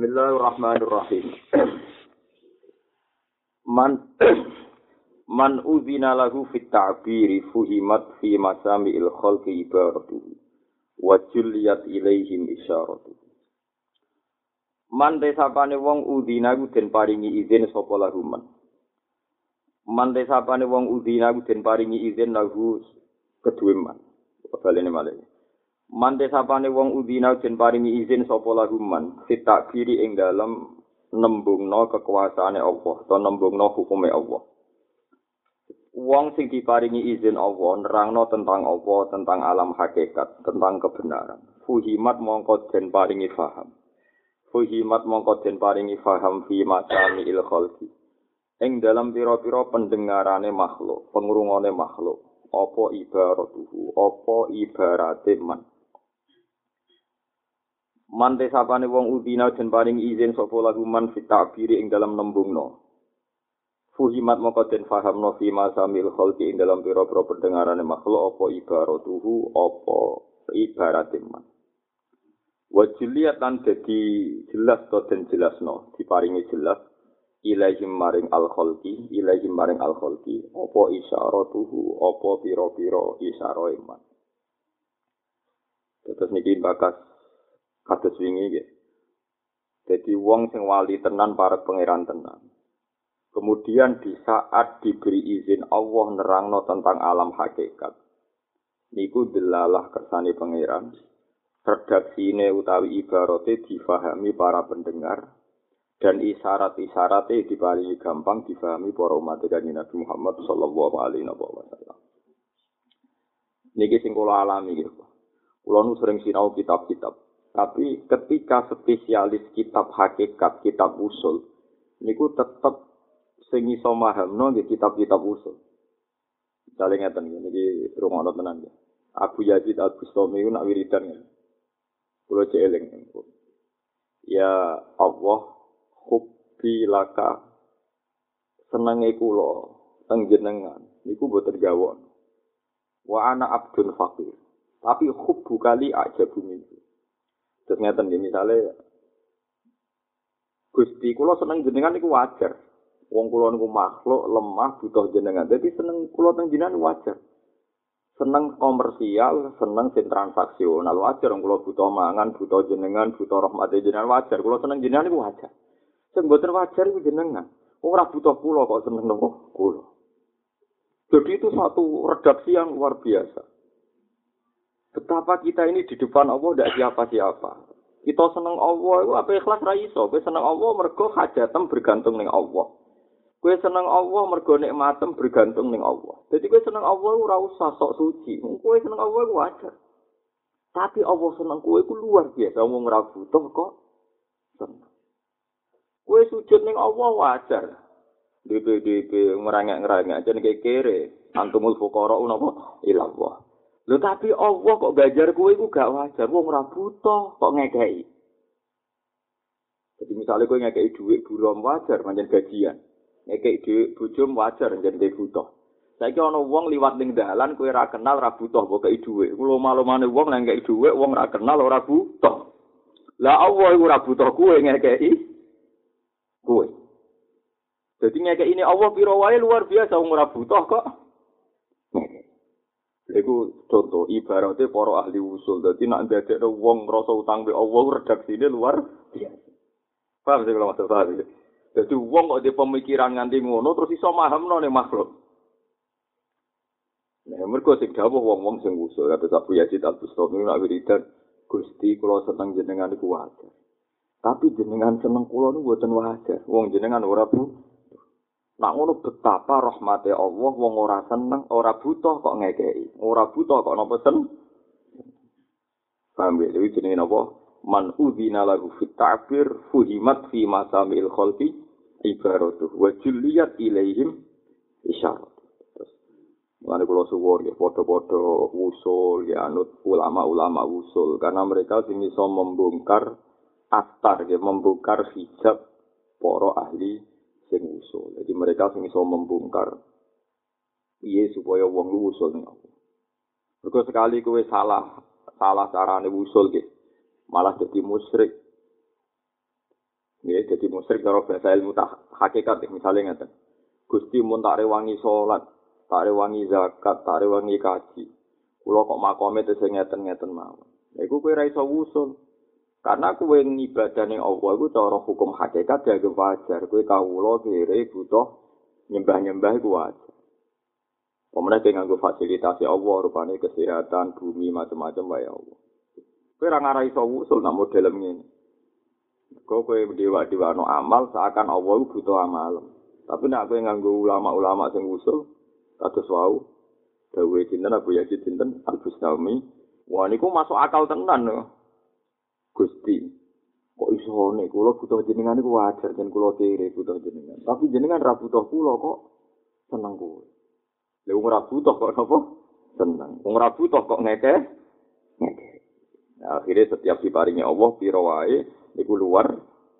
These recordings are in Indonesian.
Bismillahirrahmanirrahim. Man man udzina lahu fit ta'biri fuhimat fi masami'il khalqi ibaratuhu wa julliyat ilaihim isyaratuhu. Man desapane wong udzina ku den paringi izin sapa lahu man. Man desapane wong udzina ku den paringi izin lahu kedue man. Balene malih. Man desapane wong udzina den paringi izin sapa lahu man ta'biri ing dalem nembungno kekuasaane Allah atau nembungno hukume Allah. Wong sing diparingi izin Allah nerangno tentang Allah, tentang alam hakikat, tentang kebenaran. Fuhimat mongko den paringi faham. Fuhimat mongko den paringi faham fi masami il khalqi. Ing dalam pira-pira pendengarane makhluk, pengrungone makhluk, apa ibaratuhu, apa ibarate man. Man desapane wong udina den paringi izin sapa lagu man fi ta'biri ing dalam nembungno. Fuhimat moko den fahamno fi masamil khalqi ing dalam pira-pira pendengarane makhluk apa ibaratuhu apa ibarat man. Wa jiliyat lan dadi jelas to den jelasno diparingi jelas ilaihim maring al khalqi ilaihim maring al khalqi apa isyaratuhu apa pira-pira isyara iman. Terus niki bakas kados wingi nggih. Jadi wong sing wali tenan para pangeran tenan. Kemudian di saat diberi izin Allah nerangno tentang alam hakikat. Niku delalah kersane pangeran. Redaksine utawi ibarate difahami para pendengar dan isyarat-isyaratnya diparingi gampang difahami para umat kanjeng Nabi Muhammad sallallahu alaihi wasallam. Niki sing kula alami gitu. Kula nu sering sinau kitab-kitab. Tapi ketika spesialis kitab hakikat, kitab usul, niku tetep sing iso nggih kitab-kitab usul. Misalnya ngeten niki rumono tenan ya. Abu Yazid Al-Bustami nak wiridan ya. Kulo celing. Ya Allah, hubbi laka senenge kula teng jenengan niku boten gawon. Wa ana abdun fakir. Tapi hubbu kali aja bumi. Terus ngeten nggih misale Gusti kula seneng jenengan niku wajar. Wong kula niku makhluk lemah butuh jenengan. Jadi seneng kula teng jenengan wajar. Seneng komersial, seneng sing transaksional wajar. Wong kula butuh mangan, butuh jenengan, butuh rahmat jenengan wajar. Kula seneng jenengan niku wajar. Sing mboten wajar iku jenengan. Ora butuh kula kok seneng nopo kula. Jadi itu satu redaksi yang luar biasa. Betapa kita ini di depan Allah tidak siapa-siapa. Kita seneng Allah, itu apa ikhlas ra iso. Kowe seneng Allah mergo hajatem bergantung ning Allah. Kowe seneng Allah mergo nikmatem bergantung ning Allah. Jadi kowe seneng Allah ora usah sok suci. Kowe seneng Allah iku wajar. Tapi Allah seneng kowe iku luar biasa. Wong ora butuh kok seneng. Kowe sujud ning Allah wajar. DPDP ngerangek-ngerangek aja nek kere. Antumul fuqara napa ilallah. Lho tapi Allah kok gajar kowe iku gak wajar. Wong ora butuh kok ngekeki. Jadi misalnya kowe ngekeki dhuwit burom wajar pancen gajian. Ngekeki dhuwit bojom wajar pancen dhek butuh. Saiki ana wong liwat ning dalan kowe ora kenal ora butuh kok kei dhuwit. Kulo malumane wong nang ngekeki dhuwit wong ora kenal ora butuh. Lah Allah iku ora butuh kowe ngekeki kowe. Jadi ngekeki ini Allah piro wae luar biasa wong ora butuh kok. Iku contoh ibaratnya para ahli usul. Jadi nak dadekno wong ngrasa utang be Allah redaksine luar biasa. Paham sih kalau maksud paham ya? Wong kok di pemikiran nganti ngono terus iso mahamno nih makhluk. Nah, mereka sing dawuh wong-wong sing usul kata Abu Yazid Al-Bustami nak wiridan Gusti kula seneng jenengan wajar. Tapi jenengan seneng kula niku mboten wajar. Wong jenengan ora bu Nak ngono betapa rahmate Allah wong ora seneng, ora butuh kok ngekeki. Ora butuh kok napa sen. Paham? Jadi jenenge napa? Man udzina lahu fit ta'bir fuhimat fi masamil khalqi ibaratuh wa julliyat ilaihim isyarat. Mulane kula suwun ya padha-padha usul ya anut ulama-ulama usul karena mereka sing iso membongkar astar ya membongkar hijab para ahli sing usul. Jadi mereka sing iso membongkar piye supaya wong lu usul ning aku. Mergo sekali kowe salah, salah carane usul ge, malah jadi musyrik. Ya, jadi musyrik cara bahasa ilmu tak hakikat misalnya ngeten. Gusti mun tak rewangi salat, tak rewangi zakat, tak rewangi kaji. Kula kok makome terus ngeten-ngeten mawon. Lha iku kowe ra iso wusul. Karena kue ibadah yang Allah itu cara hukum hakikat ya wajar. Kue kawulo kiri butuh nyembah-nyembah itu wajar. Pemerintah dengan gue fasilitasi Allah rupanya kesehatan bumi macam-macam ya Allah. Kue orang iso usul namun dalam ini. Kau kue dewa dewa no amal seakan Allah itu butuh amal. Tapi nak kue nganggo ulama-ulama sing usul kados wau Dawei cinten, aku yakin cinten, Al-Bustami. Wah, niku masuk akal tenan. No. Gusti. Kok iso nek kula butuh jenengan niku wajar jen kula kiri butuh jenengan. Tapi jenengan ra butuh kula kok seneng kowe. Lha wong ra butuh kok apa? Seneng. Wong ra butuh kok ngeke? Ngeke. Nah, akhirnya setiap diparingi Allah piro wae niku luar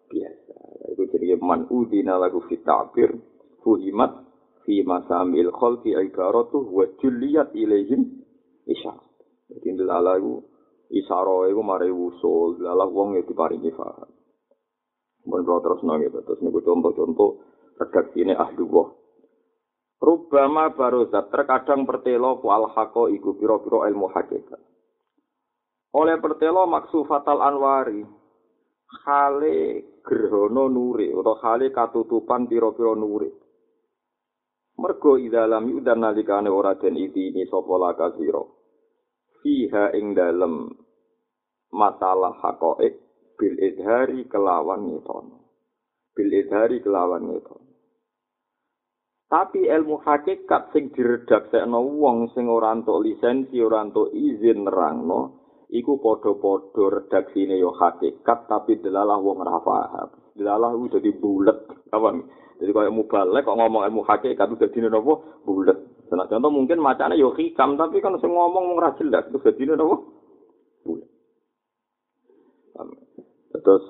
biasa. Itu jadi man udina lagu fit ta'bir fuhimat fi masamil khalqi ibaratu wa julliyat ilaihim isyarat. Jadi ndelalah iku isyarat iku mari usul, ndelalah wong ya diparingi faham. Mun kalau terus nang itu, terus niku contoh-contoh redaksi ini ahli wah. Rubama barozat terkadang pertelo ku al hako iku piro-piro ilmu hakikat. Oleh pertelo maksu fatal anwari, hale gerhana nuri utawa hale katutupan pira-pira nuri. Mergo idalam yudan nalikane ora den idini sapa laka sira. Fiha ing dalem masalah hakoik bil idhari kelawan ngetono. Bil idhari kelawan ngetono. Tapi ilmu hakikat sing diredaksekno wong sing ora entuk lisensi, ora entuk izin nerangno, iku padha-padha redaksine yo hakikat tapi delalah wong ora paham. Delalah ku dadi bulet, kawan. Jadi kalau mubalek kok ngomong ilmu hakikat itu dadi napa bulet. Nah, contoh mungkin macane yo hikam tapi kan sing ngomong ora jelas itu napa bulet. Terus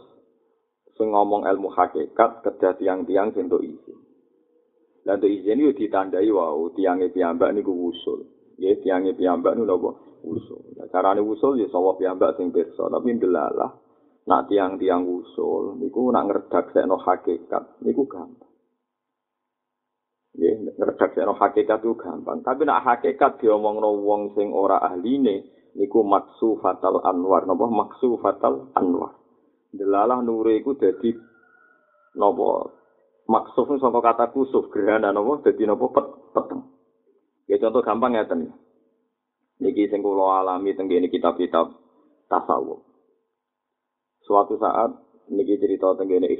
sing ngomong ilmu hakikat kedah tiang-tiang untuk izin. Dan untuk izin itu ditandai wow tiangnya piyambak niku usul. Ya tiangnya piyambak niku napa usul. Nah, carane usul ya sawah piyambak sing pirsa, tapi ndelalah nak tiang-tiang usul niku nak ngredaksekno hakikat niku gampang. Ya, ngredaksekno hakikat itu gampang, tapi nak hakikat diomongno wong sing ora ahline niku maksu fatal anwar, napa maksu fatal anwar. Ndelalah nure iku dadi napa maksuf saka kata kusuf gerhana napa dadi napa peteng. Ya contoh gampang ya ten. Niki sing kula alami teng kitab-kitab tasawuf. Suatu saat niki cerita teng kene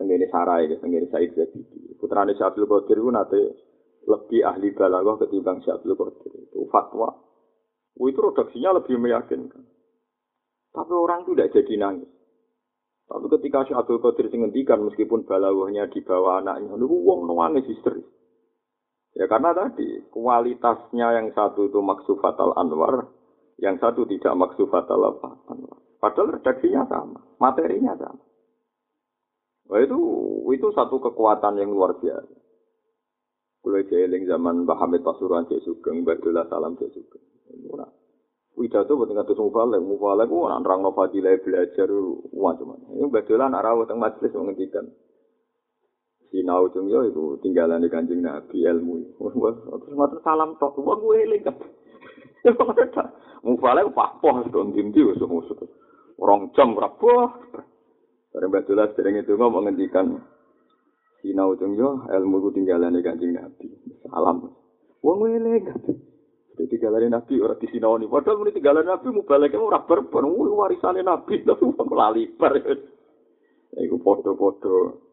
teng kene Sarai, teng kene Said Zabidi. Putrane Syabdul Qadir ku nate lebih ahli balaghah ketimbang Syabdul Qadir. Itu fatwa. Itu redaksinya lebih meyakinkan. Tapi orang itu tidak jadi nangis. Tapi ketika Syekh Abdul Qadir sing meskipun balaghahnya di bawah anaknya, niku wong nangis histeris. Ya karena tadi kualitasnya yang satu itu maksufatal anwar, yang satu tidak maksufatal apa anwar. Padahal redaksinya sama, materinya sama. Wah itu itu satu kekuatan yang luar biasa. Kulo jeeling zaman Mbah Hamid Pasuruan Cek Sugeng, Badullah Salam Cek Sugeng. Ora. Widato boten ngatus mufalek, mufalek ora nerangno fadilah belajar macam-macam. Ini Badullah nak rawuh teng majelis ngendikan. sinau cung yo iku tinggalan di kanjeng nabi ilmu terus ngoten salam tok wong gue eling kan mufale papoh don dinti wis musuh rong jam rapoh bareng batulah sering itu ngomong ngendikan sinau cung yo ilmu ku tinggalan di kanjeng nabi salam wong eling kan Jadi tinggalan Nabi orang di sinau ini. Padahal ini tinggalan Nabi mubaleknya ora berber. Warisannya Nabi. Tapi lali bar. Iku podo-podo.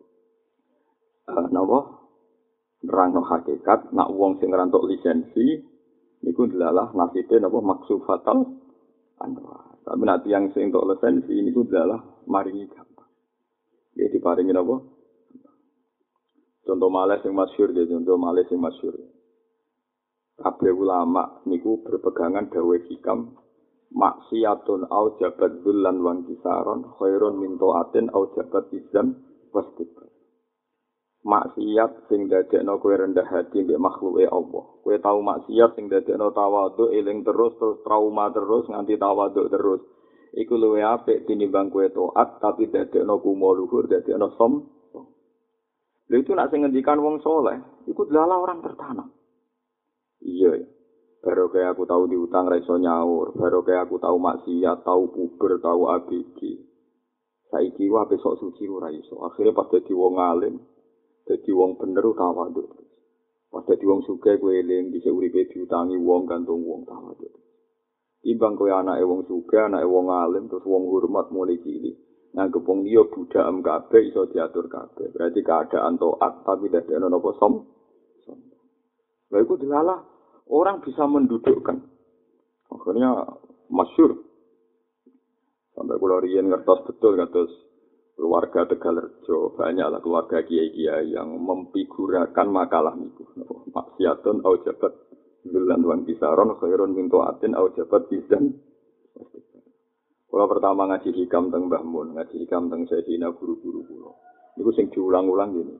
uh, napa nerangno hakikat nak wong sing ngerantuk lisensi adalah nasibe napa maksud fatal anwa tapi nanti yang sing untuk lisensi niku adalah maringi ya diparingi napa contoh malah sing masyhur ya contoh malah sing masyhur kabeh ulama niku berpegangan dawe hikam maksiatun au jabat bulan wan kisaron khairun min taatin au jabat izam wastikbar maksiat sing dadekno kowe rendah hati mbek makhluke Allah. Kowe tau maksiat sing dadekno tawadhu eling terus terus trauma terus nganti tawadhu terus. Iku luwe apik tinimbang kowe taat tapi dadekno kumo luhur dadekno som. Lha itu nak sing ngendikan wong soleh, iku adalah orang tertanam. Iya, baru kayak aku tahu diutang reso nyaur, baru kayak aku tahu maksiat, tahu puber, tahu ABG. Saiki wae besok suci ora iso. Akhire pas dadi wong alim, dadi wong bener tawadhu. Pas dadi wong sugih kowe eling dhisik uripe diutangi wong gantung wong tawadhu. Imbang kowe anake wong sugih, anake wong alim terus wong hormat mulai cilik. nganggep wong liya budham kabeh iso diatur kabeh. Berarti keadaan taat tapi tidak ada napa som. Lha iku dilalah orang bisa mendudukkan. Akhirnya masyur. Sampai kulo riyen ngertos betul ngertos keluarga Tegalerjo banyaklah keluarga kiai-kiai yang memfigurakan makalah niku. Maksiatun au jabat dulan wan bisaron khairun min atin au jabat bizan. Kalau pertama ngaji hikam teng Mbah Mun, ngaji hikam teng Sayyidina guru-guru kula. Niku sing diulang-ulang gini.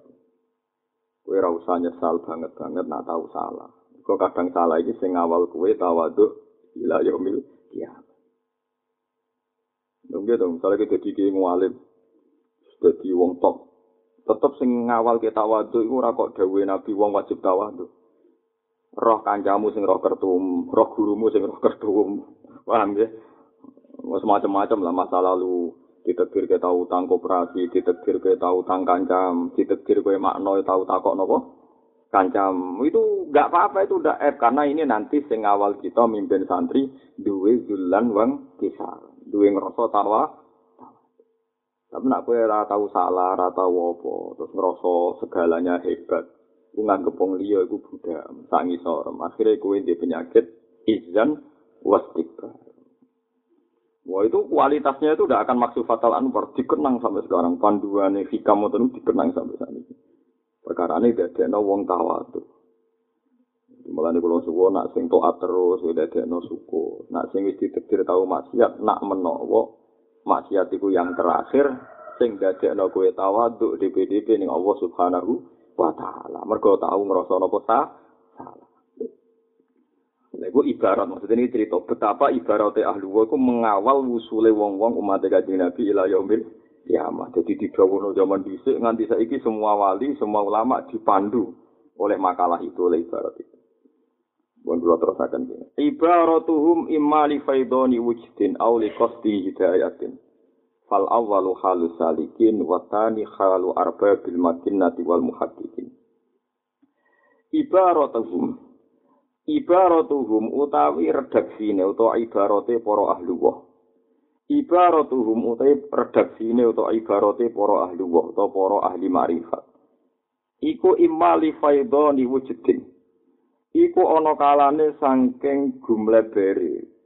Kowe ora usah nyesal banget-banget nak tahu salah. Kok kadang salah iki sing awal kowe tawaduk ila yaumil kiamat. Dong gitu, misalnya kita jadi ngalim, jadi wong top, tetap sing ngawal kita tawaduk itu ora kok dawe nabi wong wajib tawaduk. Roh kancamu sing roh kertum, roh gurumu sing roh kertum, paham ya? macam-macam lah masa lalu. Ditetir ke tahu utang koperasi, ditetir ke tahu utang kancam, ditetir ke makno tahu takok nopo? Kancam. Itu nggak apa-apa itu udah F karena ini nanti sing awal kita mimpin santri duwe zulan wang kisah duwe ngerasa tawa tapi nak kue rata tahu salah rata wopo terus ngerasa segalanya hebat ku nganggep wong liya iku budak sangi sorem akhirnya kue di penyakit izan wastikbar Wah itu kualitasnya itu tidak akan maksud fatal anwar dikenang sampai sekarang panduan hikam itu dikenang sampai saat ini. Perkara ini tidak ada wong tawadu. Malah nih kalau suku nak sing toat terus tidak ada no suku. Nak sing wis ditekdir tahu maksiat nak menowo maksiat itu yang terakhir sing tidak ada no kue di PDP nih Allah Subhanahu wa Taala. Mereka tahu ngerasa nopo salah. Itu ibarat maksudnya ini cerita betapa ibaratnya ahli wa itu mengawal wusule wong-wong umat kajian Nabi ila yaumil kiamat. Jadi di dawono zaman dhisik nganti saiki semua wali, semua ulama dipandu oleh makalah itu oleh ibarat itu. Bukan dulu terus akan gini. Ibaratuhum imma li faidoni wujdin aw li qasdi hidayatin. Fal awwalu halu salikin wa tani halu arbabil makinnati wal muhaddiqin. Ibaratuhum ibaratuhum utawi redaksine utawa ibarate para ahli wa. Ibaratuhum utawi redaksine utawa ibarate para ahli wa utawa para ahli makrifat. Iku imali faidoni wujudin. Iku ana kalane saking gumlebere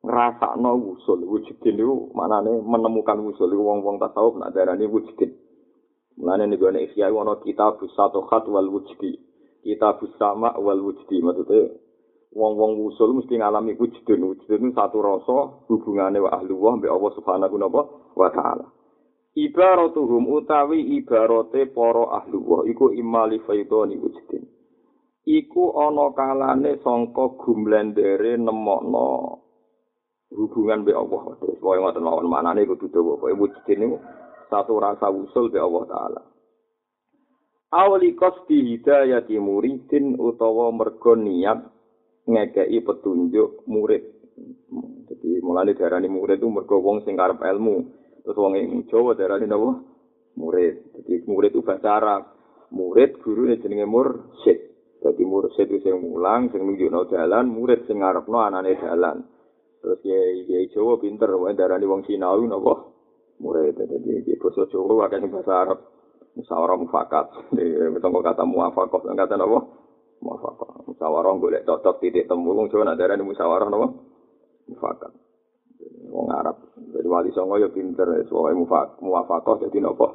ngrasakno usul wujudin niku manane menemukan usul wong-wong tasawuf nak darani wujudin. Mulane niku ana ikhya ana kitab satu khat wal wujudi. Kita bersama wal wujdi maksudnya wong-wong usul mesti ngalami wujudun wujudun satu rasa hubungannya wa ahlu wa mbak Allah subhanahu wa ta'ala. Ibaratuhum utawi ibarate para ahlu wa iku imali faidoni wujudin. Iku ana kalane sangka gumlendere nemokno hubungan mbek Allah terus wae ngoten mawon manane kudu dawa wae wujudin satu rasa usul mbek Allah taala awali kosti hidayati muridin utawa mergo niat ngekei petunjuk murid. Jadi mulai darani murid itu mergo wong sing karep ilmu. Terus wong ing Jawa darani napa? Murid. Jadi murid itu bahasa Arab. Murid guru jenenge mursyid. Jadi mursyid itu sing mulang, sing nunjukno dalan, murid sing ngarepno anane dalan. Terus ya ya Jawa pinter, wae darani wong Sinawi napa? Murid. Jadi di basa Jawa akeh bahasa Arab. musyawarah mufakat. Betul kata muafakat, kata apa? Muafakat. Musyawarah boleh cocok titik temu. Wong Jawa ada di musyawarah apa? Mufakat. Wong Arab. Jadi wali songo ya pinter. Soalnya muafakat jadi apa?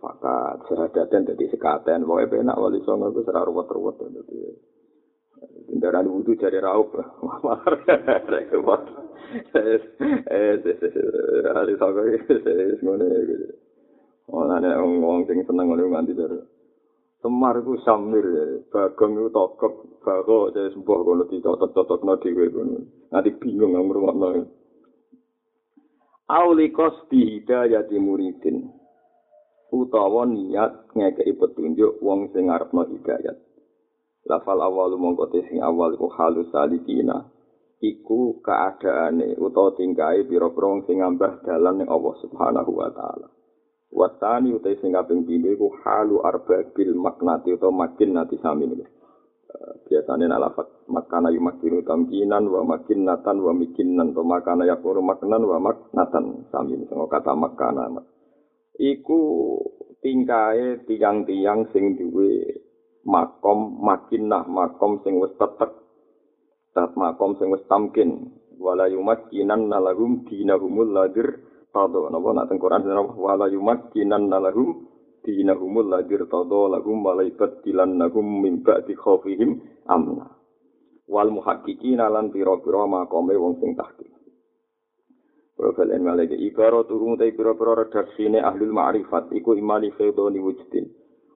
Mufakat. Sehadaten jadi sekaten. Pokoknya penak wali songo itu serah ruwet-ruwet. Jadi kendaraan wudhu jadi itu. Ana wong sing seneng ngono nganti jare. Semar ku samir bagong ku tokep, bago jadi sembuh kono di totot-tototno dhewe kono. Nanti bingung nang ngrungokno. Aulikos bihidayati muridin. Utawa niat ngekei petunjuk wong sing ngarepno hidayat. Lafal awalu mongko sing awal iku halus salikina. Iku keadaane utawa tingkae pira-pira wong sing ngambah dalan ning Allah Subhanahu wa taala. Watani utai sing kaping iku halu arbabil maknati utawa makin nati sami niku. biasanya nalafat makana yumakinu tamkinan wa makinatan wa mikinan to makana yakuru maknan wa maknatan sami sama kata makana iku tingkae tiang-tiang sing duwe makom makinah makom sing wis tetek. Tat makom sing wis tamkin. Wala yumakinan nalahum dinahumul ladir. Tado napa? Nak teng Quran wala yumakinan nalahum dinahumul ladir. Todo lagum malaikat dilan nagum mimba di khofihim amna. Wal muhakiki nalan piro piro makome wong sing tahki Profil en malaikat ibaro turun tay piro piro redaksine ahlul ma'rifat iku imani feudoni wujudin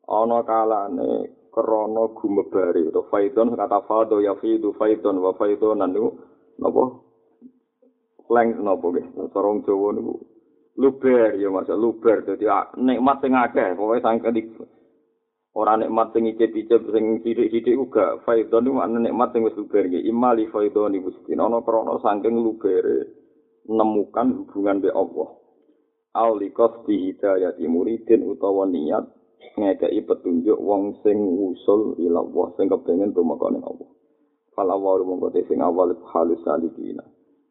ana kalane krana gumebare utawa faidon kata fado ya fidu faidon wa faidonan niku napa leng napa nggih. Sarung Jawa niku. Luber ya mas luber. Dadi nikmat sing akeh. Pokoke sangke di ora nikmat sing icip-icip sing sithik-sithik uga faidon iku ana nikmat sing wis luber iki imali faidon iku mesti ana krana saking lubere nemukan hubungan be Allah. Aulikos di hidayati muridin utawa niat ngekei petunjuk wong sing usul ila Allah sing kepengin tumeka ning Allah Fala wa rumangka sing awal halus salikina.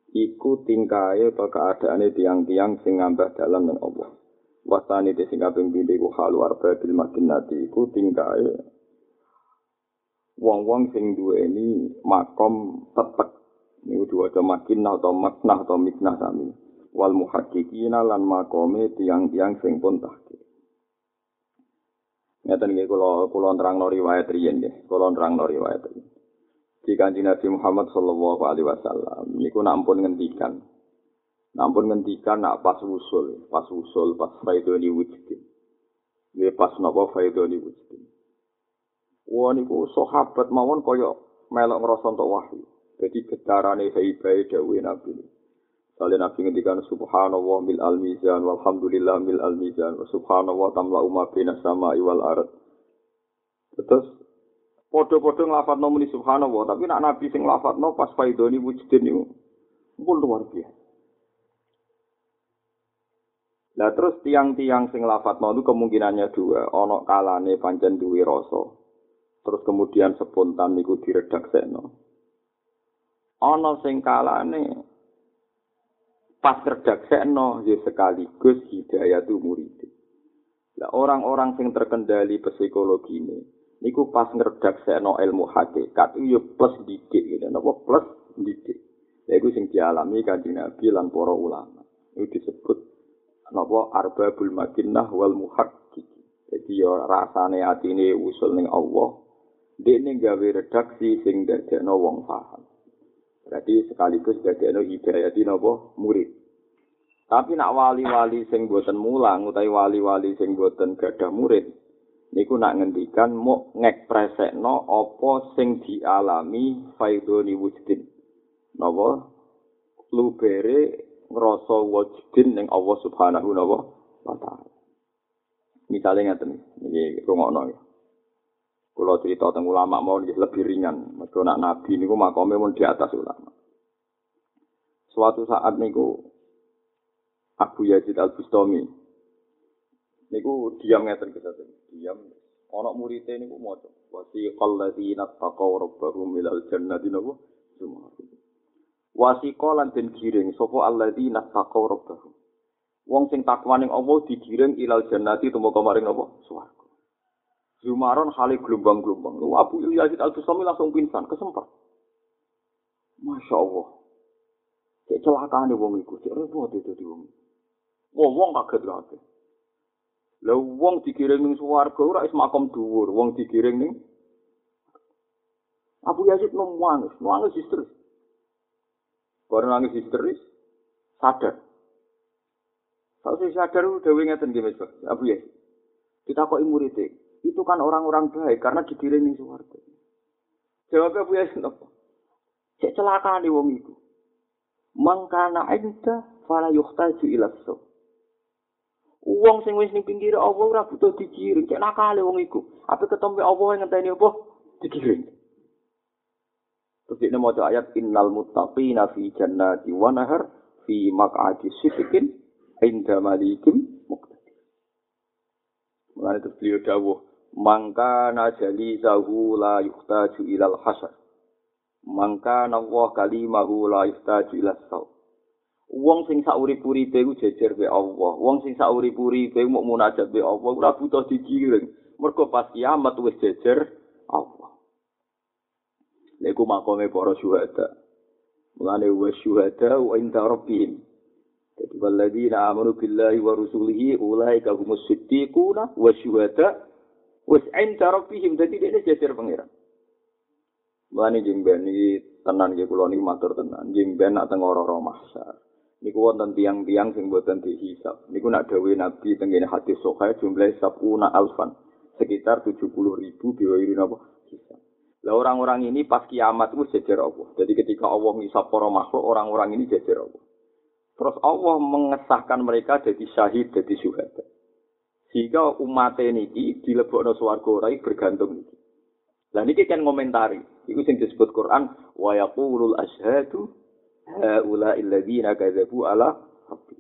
iku tingkae atau keadaane tiang-tiang sing ngambah dalam dengan Allah. Wasani te sing kaping pindho iku halu arba bil makinati iku tingkae wong-wong sing duweni makom tetek niku diwaca makinah atau maknah atau miknah sami. Wal muhaqqiqina lan makome tiang-tiang sing pun tahqiq. Ngeten nggih kula kula nerangno riwayat riyen nggih, kula nerangno riwayat riyen. di kanji Nabi Muhammad Sallallahu Alaihi Wasallam. Niku nampun ngendikan, nampun ngendikan nak pas usul, pas usul, pas faidoni wujudin. Dia pas nopo faidoni wujudin. Wah niku sahabat mawon koyo melok ngerasa untuk wahyu. Jadi getarane haibai dawe Nabi. Salih Nabi ngendikan subhanallah mil al mizan walhamdulillah mil al mizan subhanallah tamla umma sama iwal arat. Terus Podo-podo nglafat muni subhanallah, tapi nak nabi sing nglafat pas faidoni wujudin itu, pun luar biasa. Nah terus tiang-tiang sing lafat itu kemungkinannya dua, ono kalane pancen duwe rasa. Terus kemudian spontan niku diredaksekno. Ono sing kalane pas redaksekno ya sekaligus hidayah murid. Lah orang-orang sing terkendali psikologi ini, niku pas ngerdak seno ilmu hakikat ya plus didik gitu napa plus didik. Ya itu sing dialami kanjeng Nabi lan para ulama. Itu disebut napa arbabul makinnah wal muhakkik jadi ya rasane atine usul ning Allah dene gawe redaksi sing dadekno wong paham berarti sekaligus dadekno hidayah di napa? Murid. Tapi nak wali-wali sing boten mulang utawi wali-wali sing boten gadah murid niku nak ngendikan mau ngekspresekno apa sing dialami faidoni wujudin napa? Lubere ngrasa wujudin ning Allah Subhanahu wa taala. Misale ngaten iki rungokno. ya kula cerita teng ulama mau lebih ringan. Mergo nak nabi niku makome mun di atas ulama. Suatu saat niku Abu Yazid Al-Bustami niku diam ngeten kesaten diam. Ana murite niku maca wasi qalladzina taqaw rabbahum ilal jannati niku cuma wasi lan den giring sapa alladzina taqaw rabbahum? Wong sing takwa ning Allah digiring ilal jannati tumeka maring apa? Swarga Jumaron hale gelombang-gelombang. Lu Abu Yazid Al-Bustami langsung pingsan, kesempat. Masya Allah. Cek celakaan nih wong iku, cek repot itu di wong. Wong wong kaget kaget. Lah wong dikiring ning swarga ora is makom dhuwur, wong dikiring ning Abu Yazid nangis, nangis histeris. Bareng nangis histeris, sadar. Kalau saya sadar udah ngeten nggih Mas Abu Yazid. Kita kok muridé, itu kan orang-orang baik karena dikiring ning swarga. Jawab Abu Yazid apa? Cek celaka nih wong itu. Mangkana inda fala yuhtaju ila saw. Wong sing wis ning pinggir Allah ora butuh dikiring, cek nakale wong iku. Apa ketemu Allah ngenteni apa? Dikiring. Terus ini mau ayat innal muttaqina fi jannati wa nahar fi maq'adi sidqin inda malikim muqtadir. Mulane terus beliau dawuh, "Mangka najali zahu la yuhtaju ilal hasar." Mangka Allah kalimahu la yuhtaju ilal saw. Wong sing sak urip-uripe ku jejer be Allah. Wong sing sak urip-uripe mau munajat be Allah ora butuh digiring. Mergo pas kiamat wis jejer Allah. Lha iku makome para syuhada. Mulane wa syuhada wa inda rabbihim. Jadi walladzina amanu billahi wa rusulihi ulaika humus siddiquna wa syuhada wa inda rabbihim. Jadi dia jejer pangeran. Mulane jemben iki tenan nggih kula niki matur tenan. Jemben nak teng ora-ora mahsyar. niku wonten tiang-tiang sing boten dihisab. Niku nak dawuh Nabi tengene hadis sahih jumlah sabuna alfan, sekitar 70 ribu biwiri napa hisab. Lah orang-orang ini pas kiamat itu jejer Allah. Jadi ketika Allah ngisap para makhluk, orang-orang ini jejer Allah. Terus Allah mengesahkan mereka jadi syahid, jadi syuhada. Sehingga umat ini dilebokno swarga ora bergantung iki. Lah niki kan ngomentari, iku sing disebut Quran wa yaqulul asyhadu haula illadzina kadzabu ala rabbi.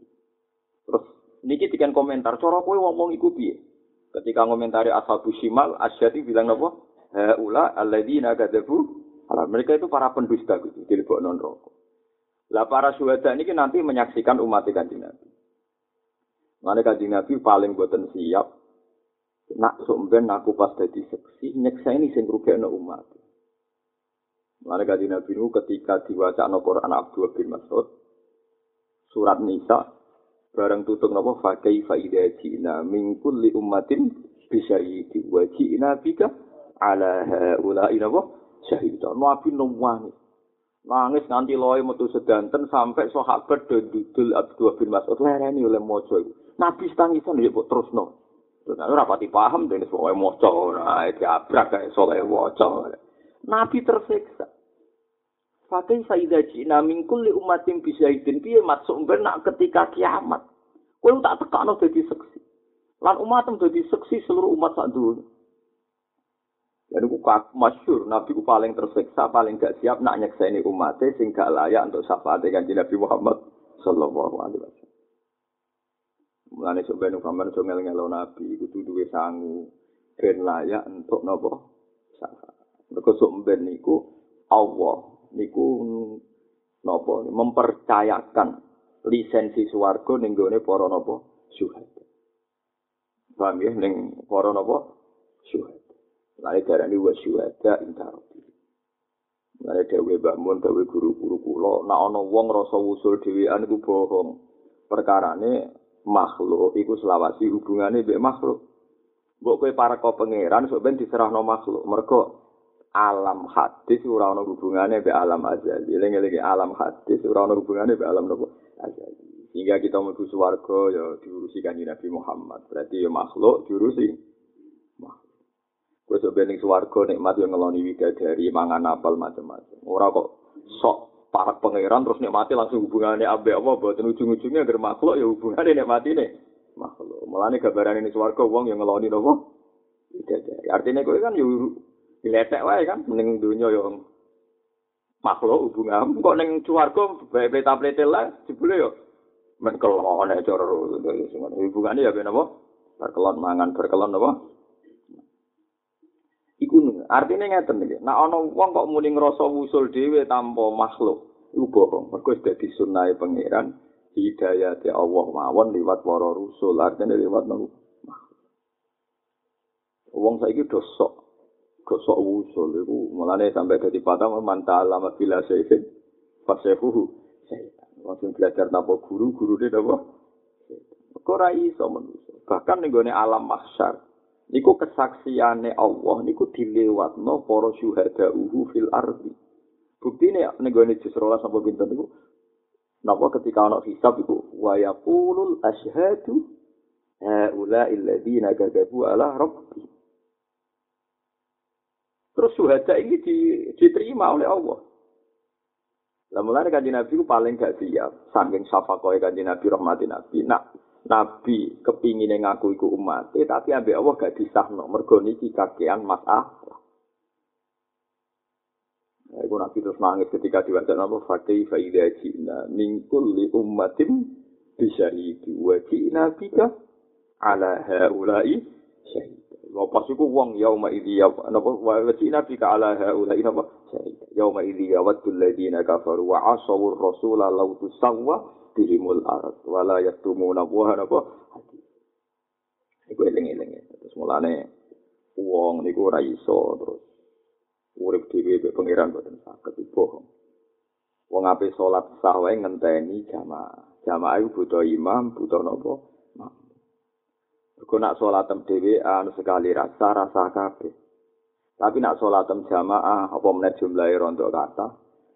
Terus niki dikan komentar, cara kowe ngomong iku piye? Ketika komentari ashabu shimal, asyati bilang apa? Haula alladzina kadzabu ala mereka itu para pendusta gitu, dilebokno neraka. Lah para syuhada ini nanti menyaksikan umat kanjeng Nabi. Mana kanjeng Nabi paling boten siap. Nak sumben aku pas dadi seksi, nyeksa ini sing rugekno umat. Mulane kanjeng Nabi nu ketika diwaca no Quran Abdul bin Mas'ud surat Nisa bareng tutup napa fa kaifa ji'na min kulli ummatin bi syahidi wa ji'na ala haula'i napa syahida. Nabi nuwani nangis nganti loe metu sedanten sampai sahabat do dudul Abdul bin Mas'ud lereni oleh maca iku. Nabi tangisan ya kok terusno. Terus ora pati paham soal maca ora diabrak kae soal waca. Nabi tersiksa. Fakai saida jina li umatin bisa idin piye masuk benak ketika kiamat. Kowe tak tekakno dadi seksi. Lan umatem dadi seksi seluruh umat sak dunya. Jadi ku masyur, Nabi ku paling tersiksa, paling gak siap nak nyekseni umatnya sing gak layak untuk syafaat dengan Nabi Muhammad Sallallahu Alaihi Wasallam. Mulane sebenarnya kamar so ngel ngelo Nabi, kudu duwe sangu, ben layak untuk nopo syafaat. Mereka sumben niku Allah niku napa mempercayakan lisensi swarga ning gone para napa syuhada. Paham ya ning para napa syuhada. Lae darani wa syuhada intarobi. Lae dewe bangun dewe guru-guru kula nek ana wong rasa usul dhewean iku bohong. Perkarane makhluk iku selawasi hubungane mbek makhluk. Mbok kowe para kok pangeran sok ben diserahno makhluk. Mergo alam hadis ora ana hubungane be alam azali. Eling-eling alam hadis ora ana hubungane be alam nopo azali. Sehingga kita mlebu swarga ya diurusi kanjeng Nabi Muhammad. Berarti ya makhluk diurusi. Kowe sok bening swarga nikmat yo ngeloni widadari mangan apel macam-macam. Ora kok sok para pangeran terus nikmati langsung hubungannya abe apa boten ujung-ujungnya agar makhluk ya hubungannya nikmati nih makhluk. Mulane gambaran ini swarga wong yang ngeloni nopo. Artinya kowe kan yo diletek wae kan ning donya yo makhluk hubungan. Kok ning swarga bae tablete lah jebule yo men kelon nek cara hubungane ya ben berkelon mangan berkelon apa artine ngeten iki nek ana wong kok muni ngrasa wusul dhewe tanpa makhluk iku bohong. Mergo dadi sunnahe pangeran hidayah Allah mawon liwat para rusul artine liwat nang wong saiki dosok gosok usul iku mulane sampai dadi patah manta alama bila sayyid fasehuhu langsung belajar tanpa guru guru dia apa kok ra iso manusia bahkan ning alam mahsyar niku kesaksiane Allah niku dilewatno para syuhada uhu fil ardi bukti ini ning gone jus rolas apa pinten niku napa ketika ana hisab iku wa yaqulul asyhadu haula alladziina kadzabu ala rabbihim Terus syuhada ini di, diterima oleh Allah. Lah mulane Nabi ku paling gak siap saking syafakoe kanjeng Nabi rahmati Nabi. Nak Nabi kepingin ngaku iku umat, tapi ambek Allah gak disahno. Mergo niki kakean masalah. Nah, iku Nabi terus nangis ketika diwaca nama Fakih Faidah Cina Mingkul li ummatim bisyahidi Wa Cina bika ala haulai syahid Lepas itu wong yauma idhi ya Napa? Wa Cina bika ala haulai Napa? Syahid Yauma idhi ya Wadul ladina kafaru Wa lau tusawwa Bihimul arad Wala yatumuna buha Napa Iku eling-eling Terus mulane Wong niku raiso terus urip dhewe mek pangeran boten saged bohong. Wong ape salat sah wae ngenteni jamaah. Jamaah iku butuh imam, butuh napa? Mergo nak salatem dhewe anu sekali rasa rasa kabeh. Tapi nak salatem jamaah apa meneh jumlahe rondo kata,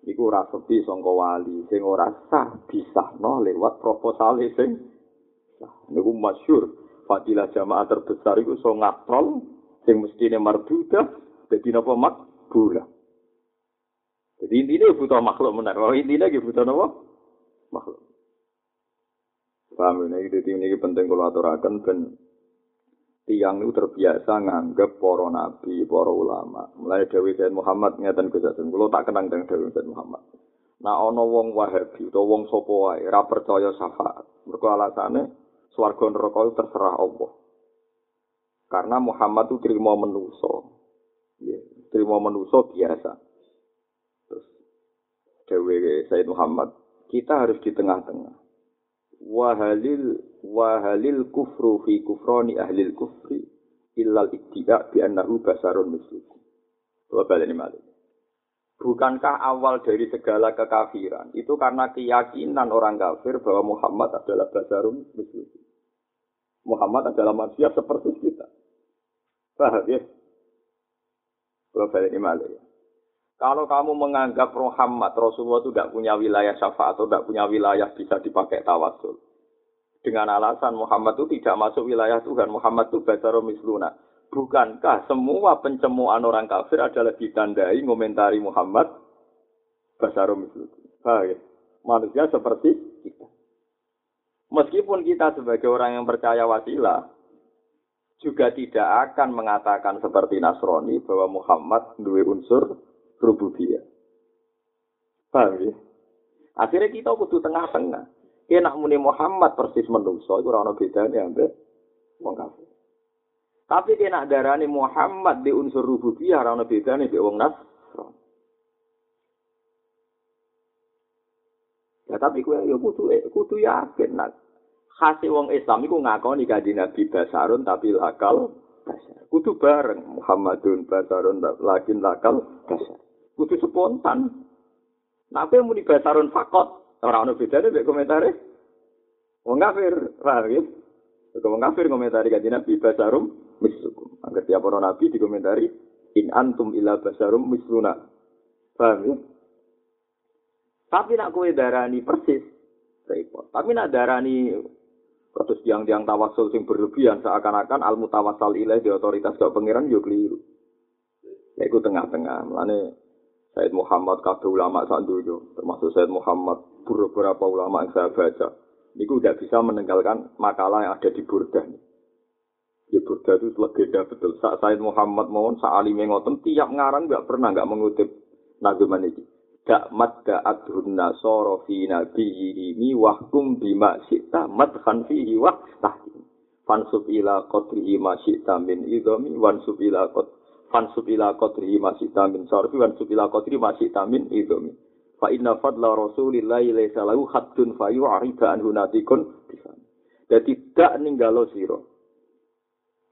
iku ora sepi sangka wali sing ora sah disahno lewat proposal sing sah. Niku masyhur fadilah jamaah terbesar iku so ngatrol sing mestine marbudah dadi napa mak bulan. Jadi intinya butuh makhluk benar. Kalau intinya gitu butuh apa? Makhluk. Paham ini, jadi ini penting kalau aturakan dan tiang itu terbiasa nganggap para nabi, para ulama. Mulai Dewi Said Muhammad ngeten kejadian. Kalau tak kenang dengan Dewi Said Muhammad. Nah, ono wong wahabi atau wong sopo wae ra percaya syafaat. Mergo alasane swarga neraka itu terserah Allah. Karena Muhammad itu terima menuso. Ya, terima menuso biasa. Terus Dewi Said Muhammad, kita harus di tengah-tengah. Wahalil wahalil kufru fi kufroni ahlil kufri illal iktidak bi annahu basarun mislukum. Coba balik malah. Bukankah awal dari segala kekafiran itu karena keyakinan orang kafir bahwa Muhammad adalah basarun mislukum. Muhammad adalah manusia seperti kita. Paham ya? Coba ini malah ya. Kalau kamu menganggap Muhammad Rasulullah itu tidak punya wilayah syafaat atau tidak punya wilayah bisa dipakai tawasul. Dengan alasan Muhammad itu tidak masuk wilayah Tuhan. Muhammad itu basarum misluna. Bukankah semua pencemuan orang kafir adalah ditandai ngomentari Muhammad basarum misluna. Baik. Manusia seperti kita. Meskipun kita sebagai orang yang percaya wasilah, juga tidak akan mengatakan seperti Nasrani bahwa Muhammad dua unsur rububiyah. Paham ya? Akhirnya kita kudu tengah-tengah. Ya nak muni Muhammad persis menungso itu ora ono bedane ambek wong kafir. Tapi dia nak darani Muhammad di unsur rububiyah ora ono bedane mbek wong nas. Ya tapi kowe ya kudu kudu yakin nak khase wong Islam iku ngakoni kanjeng Nabi basarun tapi lakal basar. Kudu bareng Muhammadun basarun lakin lakal basar. Kudu spontan. Aku yang muni basarun fakot, orang ono bedanya mek komentare. Wong kafir, paham ya? Wong kafir komentari kanjeng Nabi basarum mislukum. Angger tiap orang nabi dikomentari in antum ila basarum misluna. Paham ya? Tapi nak kowe darani persis repot. Tapi nak darani Terus tiang-tiang tawasul sing berlebihan seakan-akan al mutawassal ilaih di otoritas gak pangeran yo keliru. Ya iku tengah-tengah. Mulane Said Muhammad kabeh ulama sak termasuk Said Muhammad beberapa ulama yang saya baca. Niku udah bisa meninggalkan makalah yang ada di Burdah. Ya Burdah itu legenda betul. Saat Said Muhammad mohon saat alime ngoten tiap ngarang nggak pernah nggak mengutip nageman ini. Dak madda adhun nasoro fi nabiyyihi wahkum bima syi'ta madhan fihi wa tahkim. Fansub ila qadrihi ma syi'ta min idhami wansub ila qadrihi fansub ila qadri masih tamin. Sarfi fansub ila qadri masih tamin idhumi fa inna fadla rasulillahi laisa lahu haddun fa yu'rida anhu natikun jadi tidak ninggalo siro.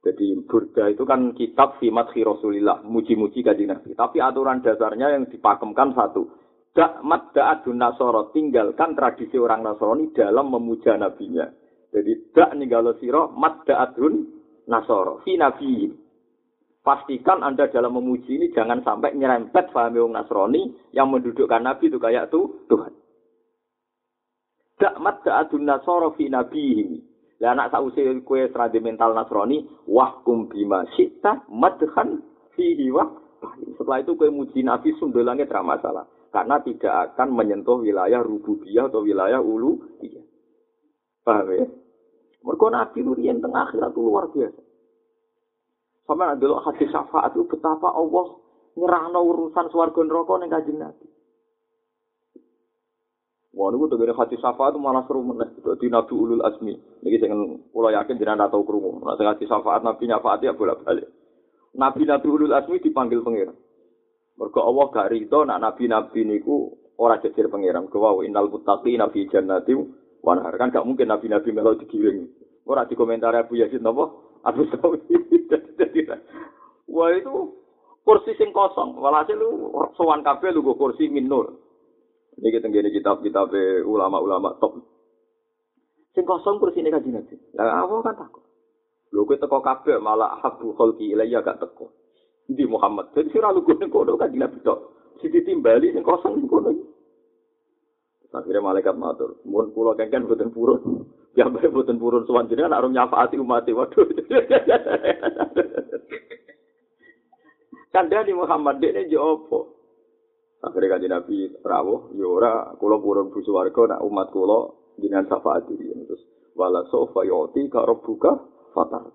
Jadi burda itu kan kitab madhi rasulillah muji-muji kanjeng nabi. Tapi aturan dasarnya yang dipakemkan satu dak madda adun nasoro tinggalkan tradisi orang nasrani dalam memuja nabinya. Jadi dak ninggalo siro madda adun nasoro fi nabiyyin pastikan Anda dalam memuji ini jangan sampai nyerempet pahami wong Nasrani yang mendudukkan Nabi itu kayak tuh Tuhan. Dakmat da'adun nasoro fi nabihi. Lah anak sausi kue seradi mental Nasrani, wahkum bima syi'ta madhan fihi wah. Setelah itu kue muji Nabi sundulangnya tidak masalah. Karena tidak akan menyentuh wilayah rububiyah atau wilayah ulu. Paham ya? Mereka Nabi itu yang tengah akhirat luar biasa. Sama ada hadis syafaat itu betapa Allah nyerahno urusan swarga neraka ning Kanjeng Nabi. Wah, niku tegene hati syafaat malah seru meneh. Dadi Nabi Ulul Azmi. Niki sing kula yakin jenengan tau krungu. Nek sing hati syafaat Nabi nyafaat ya bolak-balik. Nabi Nabi Ulul Azmi dipanggil pangeran. Mergo Allah gak rido nak nabi-nabi niku ora jejer pangeran. Kuwi innal muttaqina fi jannati wa nahar. Kan gak mungkin nabi-nabi melo digiring. Ora dikomentar Abu Yazid napa? Abu Sawi. Wah itu kursi sing kosong. Walhasil lu sowan kabeh lu kursi minur. Ini kita gini kitab-kitab ulama-ulama top. Sing kosong kursi ini kaji nabi. Lah apa kan takut? Lho kowe teko kabeh malah habu kholki ilayya gak teko. Di Muhammad. Jadi sira lu ning kono kaji nabi tok. Si ditimbali sing kosong ning kono. Akhirnya malaikat matur, mohon pulau kengken boten purun. Ya bae boten purun sowan jenengan arep nyafaati umat waduh. Kandhani Muhammad dekne yo apa? Akhirnya kan Nabi rawuh, ya ora kula purun bu swarga nak umat kula jenengan syafaati terus wala sofa yoti ka rabbuka fatar.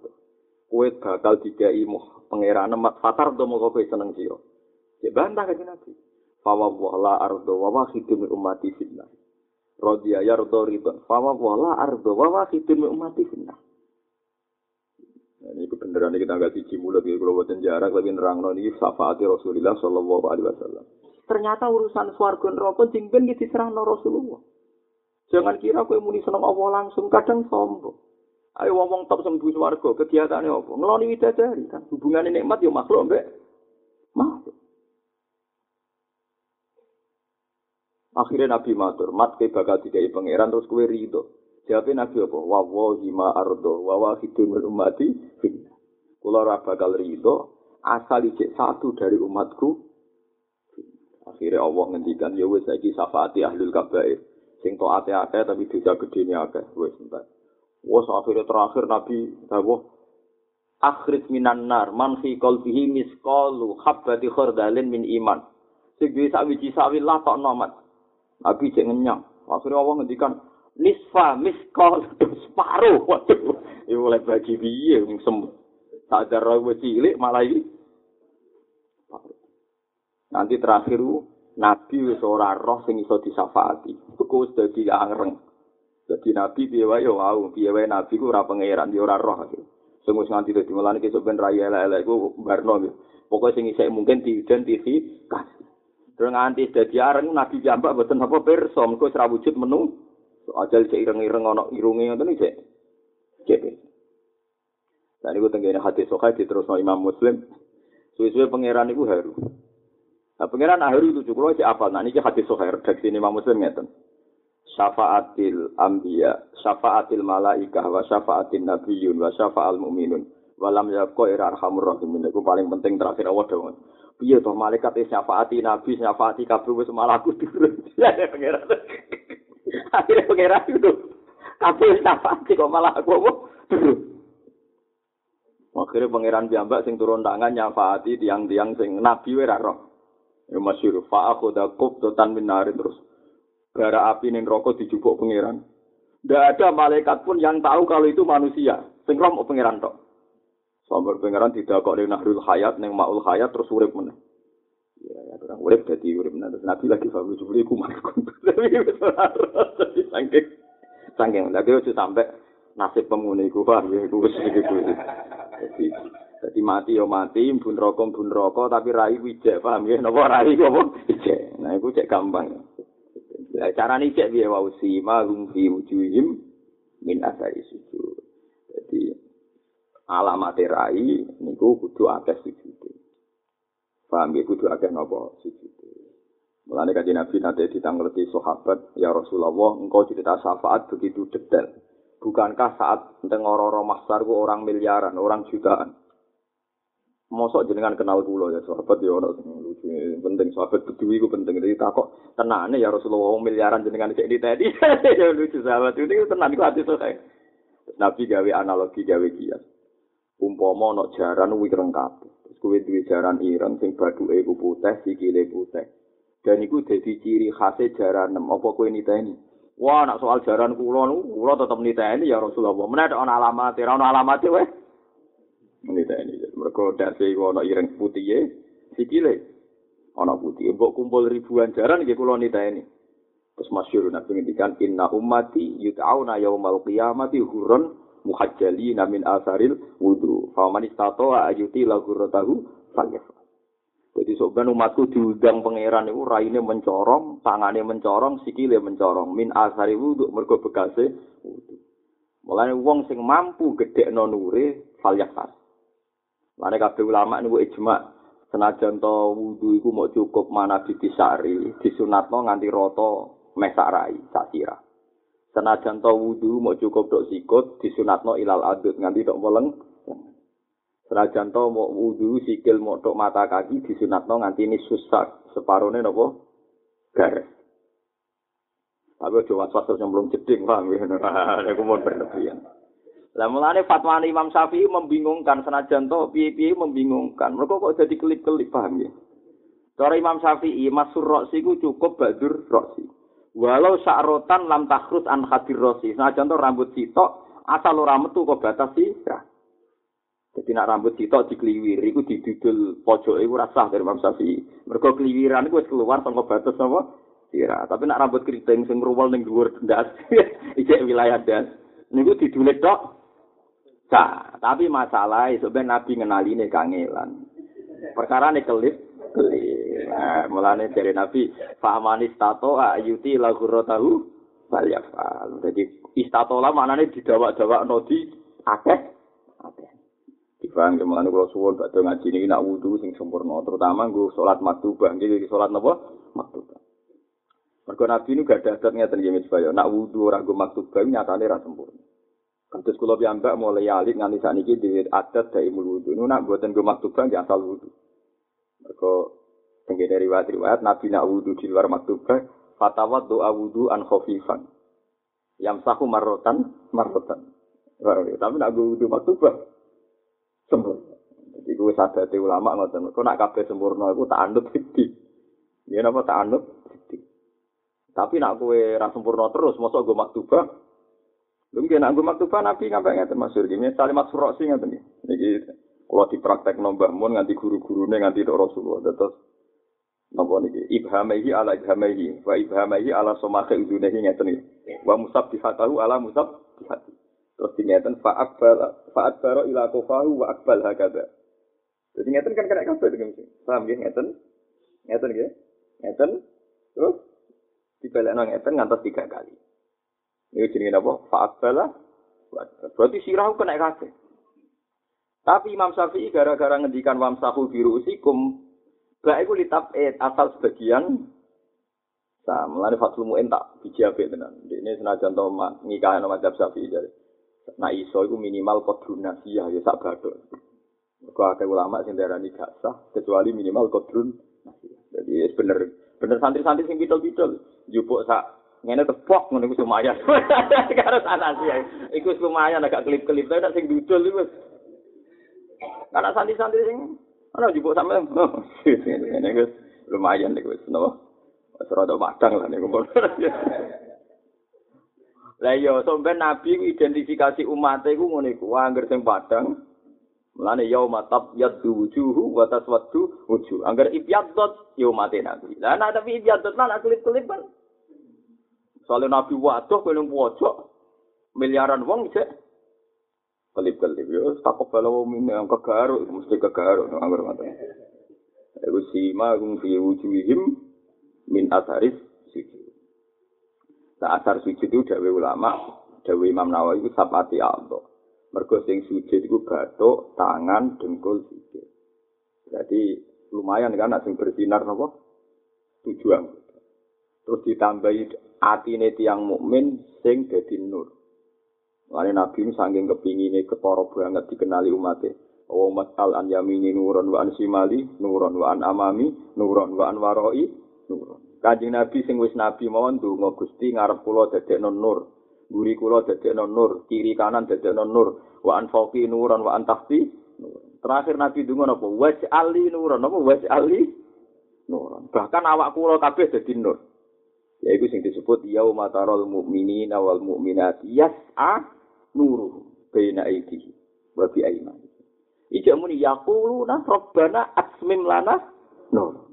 Kowe bakal dikai muh pangeran mat fatar do moko kowe seneng sira. Ya bantah kan Nabi. Fawa wala ardo wa wahidu min ummati fitnah. Rodiya yardo ridon. Fawa wala ardo wa wahidu min ummati fitnah. ini kebenaran kita nggak siji mulut ya kalau buatan jarak lebih nerang ini syafaati Rasulullah Shallallahu Alaihi Wasallam. Ternyata urusan swarga neraka di diserahno Rasulullah. Jangan kira kowe muni seneng Allah langsung kadang sombong. Ayo ngomong top sembuh swarga, kegiatannya apa? Ngeloni widadari kan hubungan nikmat ya makhluk mbek makhluk. Akhirnya Nabi matur, mat ke bakal dikai pangeran terus kue ridho. Jawabnya Nabi apa? Wa wahi ma ardo wa wa umati. Kula bakal ridho asal ijek satu dari umatku Akhirnya Allah ngendikan ya wis saiki syafaati ahlul kabair. Sing taate akeh tapi dosa gedene akeh wis entar. Wes akhirnya terakhir Nabi dawuh akhrij minan nar man fi qalbihi misqalu habbati khardalin min iman. Sing duwe sak wiji sawi nomat. Nabi cek ngenyang. Akhirnya Allah ngendikan nisfa misqal separo. Waduh, ya oleh bagi piye wong semut. Sadar wis cilik malah iki Nanti terakhir Nabi wis ora roh sing iso disafaati. Iku wis dadi angreng. Dadi Nabi piye wae yo wau, piye wae Nabi ku ora pangeran, yo ora roh. Sing wis nganti dadi mulane kesuk ben raya elek-elek iku barno. Pokoke sing isih mungkin diidentifikasi. Terus nganti dadi areng Nabi jambak boten apa pirsa, mengko ora wujud menu. Ajal cek ireng-ireng ana irunge ngoten iki cek. Cek. Dan itu tenggine hati sokai terus Imam Muslim. Suwe-suwe pangeran iku haru. Nah, pengiran ahli itu cukup aja apa? Nah, ini hadis sohair redaksi ini Muslim ngeten. Syafaatil ambiya, syafaatil malaikah, wa syafaatil nabiyun, wa syafaatil mu'minun. Walam yakko ira arhamur rahimin. Itu paling penting terakhir Allah dong. Iya toh malaikat itu syafaati nabi, syafaati kabeh wis malah aku turun. Ya pengiran. Akhirnya pengiran itu kabeh syafaati kok malah aku? Turun. Akhirnya pangeran piyambak sing turun tangan nyafaati tiang-tiang sing nabi ora roh. Ya masyur, fa'akhoda kubdotan minari terus. Gara api ning rokok dijubuk pangeran. Tidak ada malaikat pun yang tahu kalau itu manusia. Sing roh pangeran tok. Sampai pangeran tidak kok di nahrul hayat, neng maul hayat terus urip meneh. Ya, ya, orang urip jadi urip meneh. Terus nabi lagi fabu jubli kumar Tapi jadi sangking. Sangking. Lagi itu sampai nasib pemuni ku paham ya. Itu Jadi Jadi mati yo mati, bun rokok bun rokok, tapi rai wijek, paham ya? Nopo rai apa? Wijek. Nah, itu cek gampang. Ya, cara ini cek biaya wausi, malum fi wujuhim min asari sujud. Jadi, alamat rai, niku kudu akeh sujud. Paham ya? Kudu akeh nopo sujud. Mulanya kaji Nabi nanti ditanggerti sahabat, ya Rasulullah, engkau cerita syafaat begitu detail. Bukankah saat tengororo mahsar orang miliaran, orang jutaan? mosok jenengan kenal kula ya sahabat ya ono sing lucu penting sahabat kedua iku penting jadi takok tenane ya Rasulullah miliaran jenengan cek di tadi ya lucu sahabat itu tenan iku ati sok Nabi gawe analogi gawe kias umpama ono jaran wireng kabeh terus kuwi duwe jaran ireng sing bathuke iku putih sikile putih Dan iku dadi ciri khase jaranem. Apa kowe niteni? Wah, nak soal jaran kula niku kula tetep niteni ya Rasulullah. Menawa ana alamat, ora ana alamat wae. Niteni. Mergo dase iku ana ireng putih sikile. Ana putih. Mbok kumpul ribuan jaran nggih kula niteni. Terus masyhur Nabi ngendikan inna ummati yut'auna yaumal qiyamati hurun muhajjalina min asaril wudu. Fa man istata'a ayuti la ghurratahu falyafal. Jadi sebenarnya umatku diundang pangeran itu raine mencorong, tangannya mencorong, sikile mencorong. Min asari wudhu, mergo bekase wudhu. Mulanya wong sing mampu gede nonure, fal yakas. Mulanya kabeh ulama ini ijma. Senajan to wudhu itu mau cukup mana ditisari, disunatno nganti roto mesarai, sakira. Senajan to wudhu mau cukup dok sikut, disunatno ilal adut nganti dok weleng, Senajan to mau wudu sikil mau tok mata kaki disunatno nganti ini susah separone nopo garis. Tapi aja was-was nyemplung jeding paham ya. Aku mau berlebihan. Lah mulane fatwa Imam Syafi'i membingungkan senajan to piye-piye membingungkan. Mereka kok jadi kelip-kelip paham ya. Cara Imam Syafi'i masur roksi ku cukup badur roksi. Walau sa'rotan lam takhrus an khadir roksi. Senajan to rambut sitok asal ora metu kok batas sih. Jadi nak rambut sitok dikliwir, iku didudul pojok iku rasah dari Imam Syafi'i. Mergo kliwiran iku keluar saka batas apa? Sira. Tapi nak rambut keriting sing ngruwel ning dhuwur ndas, ijek wilayah das. Niku didulit tok. Sa, tapi masalah ben Nabi ngenaline kangelan. Perkara ne kelip, kelip. Nah, mulane dari Nabi, fa'amani stato ayuti lagu rotahu balyafal. Jadi istatola maknane didawak-dawak nodi akeh akeh. Dibang ke mana kalau suwon baca ngaji ini nak wudhu sing sempurna, terutama gue sholat maktubah, jadi sholat apa? Maktubah. Mereka nabi ini gak ada adat ngeten gini supaya nak wudhu orang gue maktubah nyatanya rasa sempurna. Kados kula piyambak mulai alik nganti sakniki dhewe adat dari wudhu. Nu nak buatan gue maktubah nggih asal wudhu. Mereka tenggene riwayat-riwayat nabi nak wudhu di luar maktubah fatawat doa wudhu an khofifan. Yamsahu marrotan marrotan. Tapi nak gue wudhu maktubah sempurna. Jadi gue sadar ulama ngoten. Kau nak kabeh sempurna, aku tak anut sidi. Ya napa tak anut sidi. Tapi nak gue ra sempurna terus, mosok gue maktubah. Lu nggih nak gue nabi ngapa ngeten masyhur gini, salimat suroksi ngeten iki. Kalau dipraktek nombah mun nganti guru-gurune nganti tok Rasulullah. Terus napa niki ibhamehi ala ibhamehi wa ibhamehi ala somakhe udunehi ngeten iki. Wa musabbihatahu ala musabbihati. Terus ngeten fa'at fa'at baro ila kofahu wa akbal hakada. Jadi ngeten kan kena kabeh dengan sing. Paham nggih ngeten? Ngeten nggih. Ngeten. Terus dibelekno ngeten ngantos tiga kali. Ini jenenge apa? Fa'at bala. Berarti sirah kena kabeh. Tapi Imam Syafi'i gara-gara ngendikan wamsahu biru usikum, gak iku litap et asal sebagian Nah, mulane Fathul Mu'in tak bijabe tenan. Ini senajan to ngikahan mazhab Syafi'i jadi. Nah iso itu minimal kodrun nasiyah ya sak badok. Mergo akeh ulama sing darani gak sah kecuali minimal kodrun nasiyah. Jadi ya bener bener santri-santri sing bidol-bidol jupuk sak ngene tepok ngono iku lumayan. Karo sana sih. Iku lumayan agak kelip-kelip tapi sing dudul iku Karena santri-santri sing ana jupuk sampe ngene iku lumayan iku wis napa. Wis rada madang lah niku. Lah iya, sampeyan nabi identifikasi umat iku ngene iku, angger sing padang. Mulane yauma tab yaddu wujuhu wa taswaddu wujuh. Angger ibyaddot ya umat nabi. Lah nek tapi ibyaddot lan kelip-kelip kan. Soalnya nabi waduh kowe pojok miliaran wong cek. Kelip-kelip yo takok balo mine ang kegaruk mesti kegaruk angger ngoten. Iku sima gung fi wujuhihim min atharis sujud. Nah, asar sujud itu dawe ulama, dawe Imam Nawawi itu sapati Allah. Mergo sing sujud itu batuk, tangan, dengkul, sujud. Jadi lumayan kan sing bersinar nopo tujuan. Terus ditambahi atine tiang mukmin sing dadi nur. Lani Nabi ini saking kepingine ketara banget dikenali umatnya. Wa masal an yamini nuron wa an simali nuron wa an amami nuron wa an waroi nuron. Kanjeng Nabi sing wis nabi mawon ndonga Gusti ngarep kula dadekno nur. Guri kula dadekno nur, kiri kanan dadekno nur. Wa an fauqi nuran wa an tahti. Terakhir Nabi ndonga napa? Waj ali nuran napa? Waj ali nuran. Bahkan awak kula kabeh dadi nur. Yaiku sing disebut yauma taral mu'minina wal mu'minati yas'a nuru baina aidi wa bi aimani. Ija muni yaquluna rabbana asmim lana nur.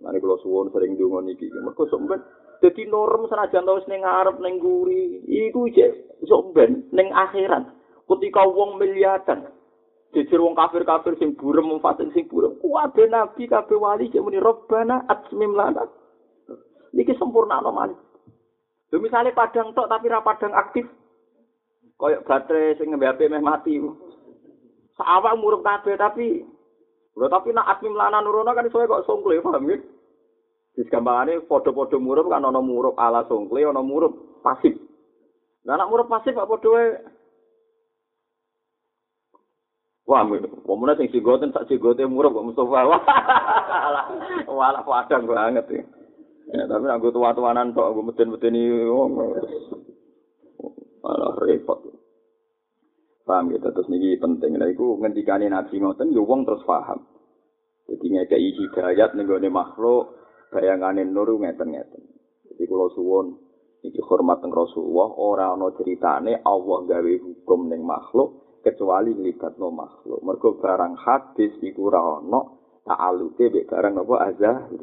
Mane kula suwun sering donga niki. Mergo sampeyan dadi norm senajan tau ning ngarep ning guri, iku jek sampeyan ning akhirat. Ketika wong miliatan, Jejer wong kafir-kafir sing burem mufasik sing burem. Kuwabe nabi kabeh wali cek muni robbana atsmim lana. Niki sempurna no man. Lho misale padang tok tapi ra padang aktif. Kayak baterai sing ngembe HP meh mati. Sawak murup kabeh tapi Lho tapi nak atmim lana nurono kan iso kok songkle paham ya? Wis gampangane padha-padha murup kan ana murup ala songkle ana murup pasif. Lah anak murup pasif kok padha wae Wah, pemuda sing sigoten sak sigote murah kok Mustafa. Wah, wala padang banget ya. Ya, tapi aku tua-tuanan tok aku meten-meteni wong. Alah repot. Paham gitu, terus niki penting. Lah iku ngendikane Nabi ngoten yo wong terus paham. Jadi ngekei hidayat gone makhluk bayangane nur ngeten-ngeten. Jadi kula suwun iki hormat teng Rasulullah ora ana ceritane Allah gawe hukum ning makhluk kecuali no makhluk. Mergo barang hadis iku ora ana ta'alluke mek barang napa azahir.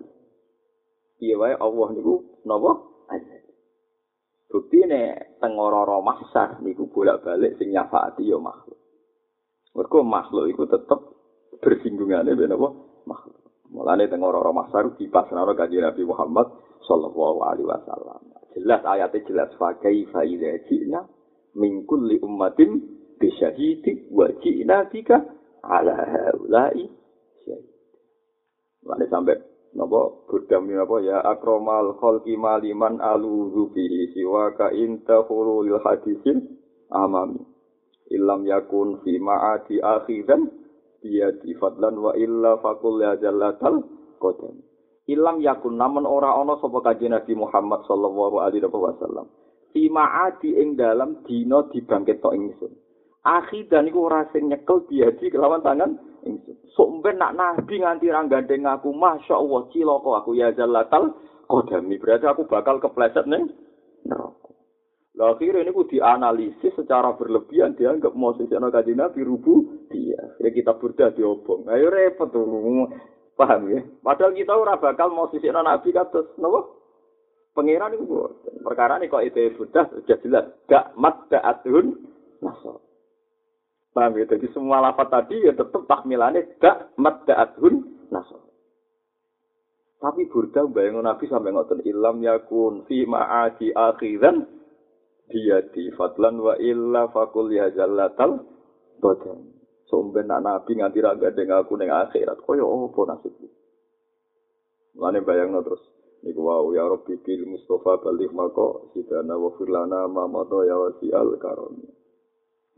Piye wae Allah niku napa azahir. Bukti ne tengororo mahsar niku bolak-balik sing nyafaati ya makhluk. Mergo makhluk iku tetep bersinggungane ben apa makhluk. Mulane tengororo mahsar dipasrahno kanjeng Nabi Muhammad sallallahu alaihi wasallam. Jelas ayatnya jelas fa kaifa idza ji'na min kulli ummatin bisyahidi wa ji'na bika ala haulai syahid. Lane sampai napa burdami napa ya akromal khalqi maliman aluzu fihi siwa ka inta khulul hadisin amami. Illam yakun fi ma'ati akhidan biyadi fadlan wa illa fakul ya jallatal qadam. Ilam yakun namun ora ana sapa kanjeng Nabi Muhammad sallallahu alaihi wasallam. Fi ma'ati ing dalam dina dibangkit ingsun. Akhidan iku ora sing nyekel diadi kelawan tangan ingsun. Sok nak nabi nganti ra gandeng aku, masyaallah cilaka aku ya jallatal qadami. Berarti aku bakal kepleset ning neraka. Lah akhirnya ini dianalisis secara berlebihan dianggap mau sesuatu kaji nabi rubu dia. Ya kita burda diobong. Ayo repot tuh. Paham ya? Padahal kita ora bakal mau sesuatu nabi kados nopo? Pengiran itu perkara ini kok itu sudah jelas. Gak mat da'atun nasab. Paham ya? Jadi semua lafat tadi ya tetap tahmilannya dak madda'athun nasab. Tapi burda bayang Nabi sampai ngotot ilam yakun fi ma'adi akhiran di fadlan wa illa fakul ya jallatal badan. Somben nak Nabi nganti raga dengan aku dengan akhirat. Koyo apa nasibku? Lane bayang terus. Niku wau ya Rabbi bil Mustafa balik mako sidana wa firlana ma ya wasi al karomi.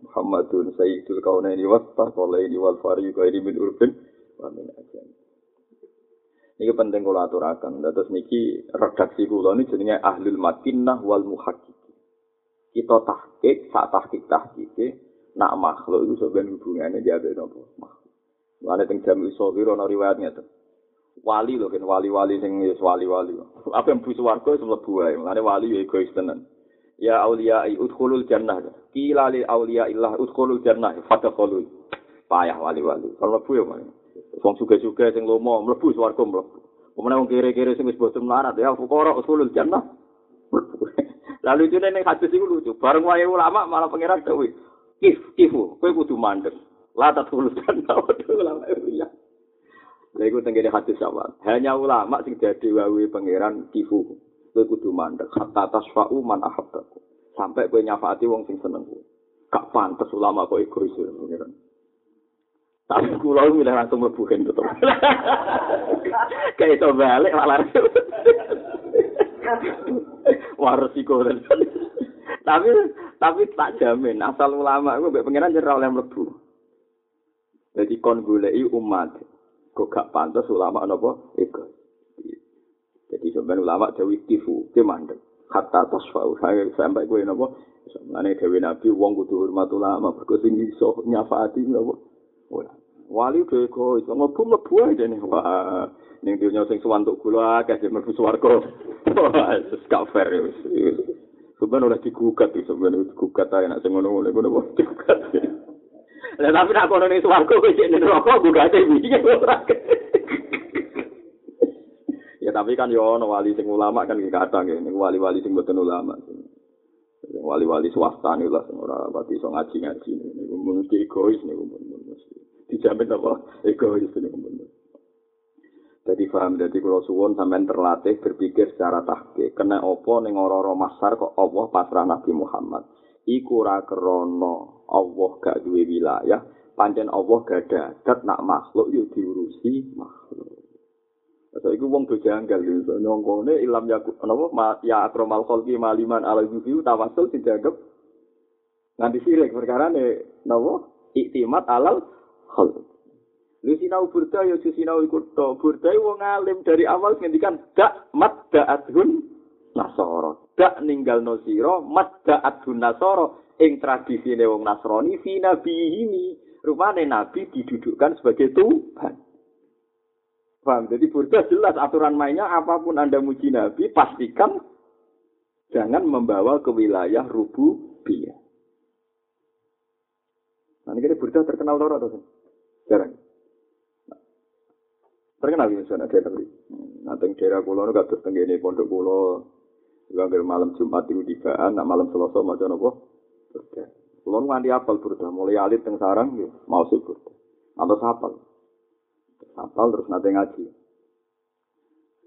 Muhammadun sayyidul kaunaini wa taqalaini wal fariqaini min urbin wa min ajam. Niki penting kula aturaken. Dados niki redaksi kula niki jenenge Ahlul Madinah wal Muhaqqiq. Kita tahqiq, sak tahqiq tahqiq nak makhluk itu sebenarnya hubungannya dia ada nopo makhluk. Mulane teng jami sahih ana riwayat ngeten. Wali lho kan wali-wali sing wali-wali. Apa yang busu warga itu mlebu wae. Mulane wali ya egois tenan. Ya aulia udkhulul jannah kila li aulia illah udkhulul jannah fadkhulu payah wali-wali kalau mlebu ya wong suga-suga sing lomo mlebu swarga mlebu Pemene wong kere-kere sing wis boten melarat ya fuqara usulul jannah. Lalu itu ning hadis iku lucu. Bareng wae ulama malah pangeran dawuh. Kif, kifu, kowe kudu mandeg. La tatul jannah ulama ya. Lha iku tenggene hadis awal. Hanya ulama sing dadi wae pangeran kifu. Kowe kudu mandek. Hatta tasfa'u man ahabbaku sampai kowe nyafaati wong sing seneng kowe. Gak pantes ulama kok egois pengiran tapi kula milih langsung mlebu tetep. Kayak itu balik malah. Waris iku tapi tapi tak jamin asal ulama iku mbek pengiran jera oleh mlebu. Jadi kon goleki umat kok gak pantes ulama napa sebenarnya ulama dewi tifu, ke mandek. Hatta tasfa'u, sampai gue nopo. Sebenarnya dewi nabi, wong kudu hormat ulama, berkusin iso nyafaati nopo. Wali udah egois, ngobum lebu aja nih. Wah, ning dunya sing kula akeh sing mlebu swarga. Wis gak fair ya. Sebenarnya oleh digugat itu, sebenarnya digugat aja, nak ngono ngono ngono ngono digugat. Lah tapi nak kono ning swarga wis ning neraka gugate iki ora. Ya tapi kan yo ono wali sing ulama kan kadang ya, ning wali-wali sing boten ulama. Wali-wali swasta nih lah, ora pati iso ngaji-ngaji niku mesti egois niku mesti. Dijamin apa? Egois niku mesti. Jadi paham, jadi kalau suwon sampean terlatih berpikir secara tahke. Kena opo ning ora masar kok Allah pasrah Nabi Muhammad. Iku ra kerono Allah gak duwe wilayah. Pancen Allah gak ada adat nak makhluk yuk diurusi makhluk. So iku wong janggal gitu. Nyongkone ilam ya napa ya akromal khalqi maliman ala yuhi tawasul dijaga nganti sirik perkara ne napa iktimat alal khalq. Lu sinau burda ya si sinau ikut to. Burda wong alim dari awal ngendikan dak mat da'adhun nasoro. Dak ninggal no siro mat da'adhun nasoro. Ing tradisi wong nasroni fi ini. Rupane nabi didudukkan sebagai Tuhan. Paham? Jadi burda jelas aturan mainnya apa pun anda muji nabi pastikan jangan membawa ke wilayah rububiyah. Nah, ini burda terkenal loro atau Jarang. Terkenal ya sana daerah ini. Nanti daerah pulau itu gak tenggene pondok pulau. Juga malam Jumat itu tigaan, nak malam Selasa macam apa? Burda. Pulau nganti apal burda, mulai alit teng sarang, mau sih burda. Atau sapal. Sapal terus nanti ngaji.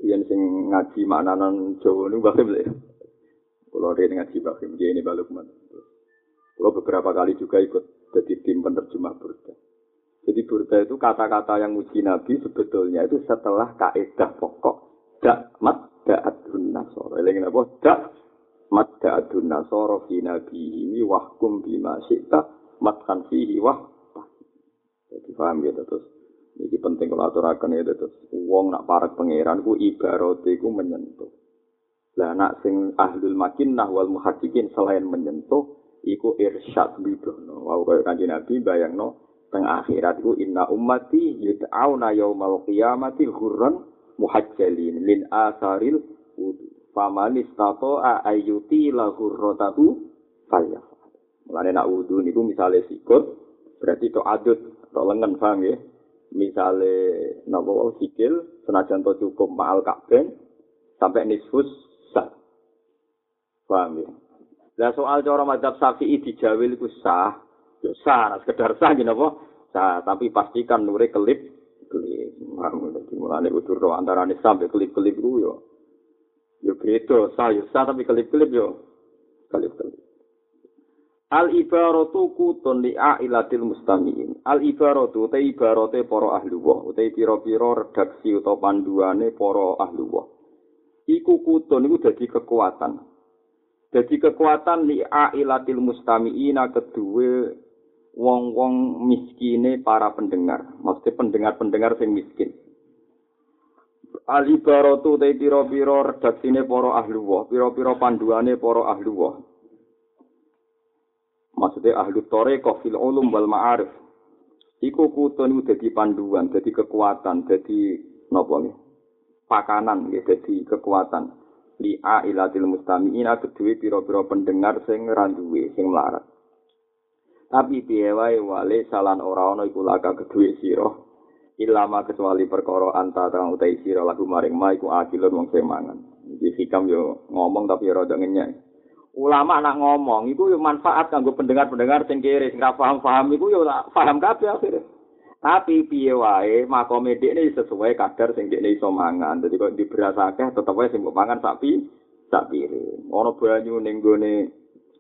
Yang sing ngaji maknanan Jawa ini bahkan beli. Pulau dia ngaji bahkan dia ini balik mana. Pulau beberapa kali juga ikut jadi tim penerjemah burda. Jadi burda itu kata-kata yang muji Nabi sebetulnya itu setelah kaidah pokok dak mat da'adun nasoro. Eleng apa? Dak mat da'adun nasoro fi nabi ini wahkum bima syi'ta matkan fihi wah. Jadi paham gitu terus. Ini penting kalau aturakan itu terus. Uang nak parak pangeran ku ibarat ku menyentuh. Lah nak sing ahlul makinnah wal muhaddiqin selain menyentuh iku irsyad bidono. Wau kaya kanjeng Nabi bayangno teng akhirat iku inna ummati yud'auna yaumal qiyamati hurran muhajjalin min asaril wudu faman istata'a ayyuti la hurratatu falyafal mulane nak wudu niku misale sikut berarti to adut to lengan paham ya misale napa sikil senajan to cukup ma'al kabeh sampai nisfus sah paham ya Lah soal cara madzhab Syafi'i dijawil iku sah, Ya sah, sekedar sah gini apa? Sah, tapi pastikan nure kelip kelip. Jadi mulane utur roh antara nih sampai kelip kelip itu yo. Yo beda, sah yo sah tapi kelip kelip yo. Kelip kelip. Al ibaratu kutun li ailatil mustamiin. Al ibaratu te ibarate para ahli wa, te pira-pira redaksi utawa panduane para ahli wa. Iku kutun iku dadi kekuatan. Dadi kekuatan li ailatil mustamiin kedue wong-wong miskine para pendengar. Maksudnya pendengar-pendengar sing miskin. Alibaratu te pira-pira redaksine para ahli wa, pira-pira panduane para ahli wa. Maksudnya ahli thariqah fil ulum wal ma'arif. Iku kutun iku dadi panduan, dadi kekuatan, dadi napa nggih? Pakanan nggih dadi kekuatan. Li'a ilatil mustami'ina kedue pira-pira pendengar sing randuwe, sing melarat. Tapi piye wae wale salan ora ana iku laka kedue sira. Ilama kecuali perkara antara utai sira lagu maring ma iku akilun wong semangan. Iki hikam yo ngomong tapi rada ngenyek. Ulama nak ngomong iku yo manfaat kanggo pendengar-pendengar sing kere sing paham-paham iku yo paham kabeh akhire. Tapi piye wae makome dekne sesuai kadar sing dekne iso mangan. Dadi kok diberasake tetep wae sing mangan sapi sak piring. Ana banyu ning gone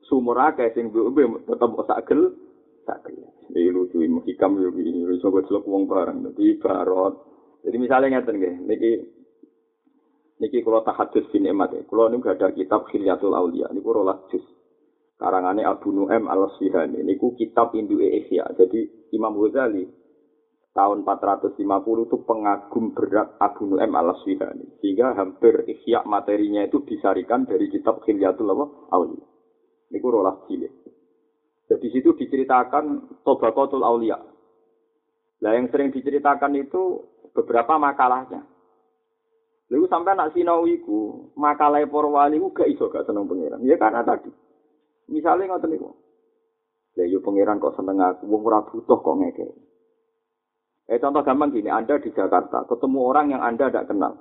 sumur akeh sing mbok tetep sak gel sak gel. Iki lucu iki hikam yo iki iso kok celok wong bareng. Dadi barot. Jadi misalnya ngeten nggih, niki niki kula tahadus bin emat. Kula niku ada kitab Khilyatul Auliya niku rolas juz. Karangane Abu Nu'aim Al-Sihani niku kitab Induke Ihya. Jadi Imam Ghazali tahun 450 itu pengagum berat Abu Nu'aim Al-Sihani. Sehingga hampir ihya materinya itu disarikan dari kitab Khilyatul Auliya. Niku rolas cilik. Jadi situ diceritakan Tobakotul Aulia. Nah yang sering diceritakan itu beberapa makalahnya. Lalu sampai nak sinau iku, makalah para wali ku gak iso gak seneng pangeran. Ya karena tadi. Misalnya ngoten niku. Ya yo pangeran kok seneng aku, wong ora butuh kok ngeke. Eh contoh gampang gini, Anda di Jakarta, ketemu orang yang Anda tidak kenal.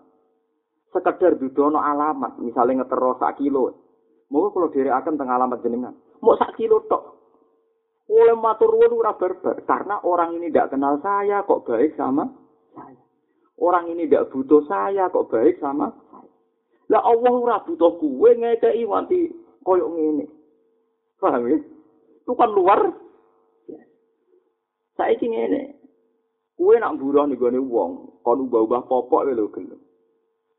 Sekedar dudono alamat, misalnya ngetero sak kilo. Mau kalau diri akan tengah alamat jenengan. Mau sak kilo tok. Oleh matur ora barbar karena orang ini tidak kenal saya kok baik sama saya. Orang ini tidak butuh saya kok baik sama saya. Lah Allah ora butuh kuwe ngekei wanti koyo ngene. Paham ya? Itu kan luar. Saya ini ngene. Kue nak buruh nih gue wong, kon ubah-ubah popok lho gelem.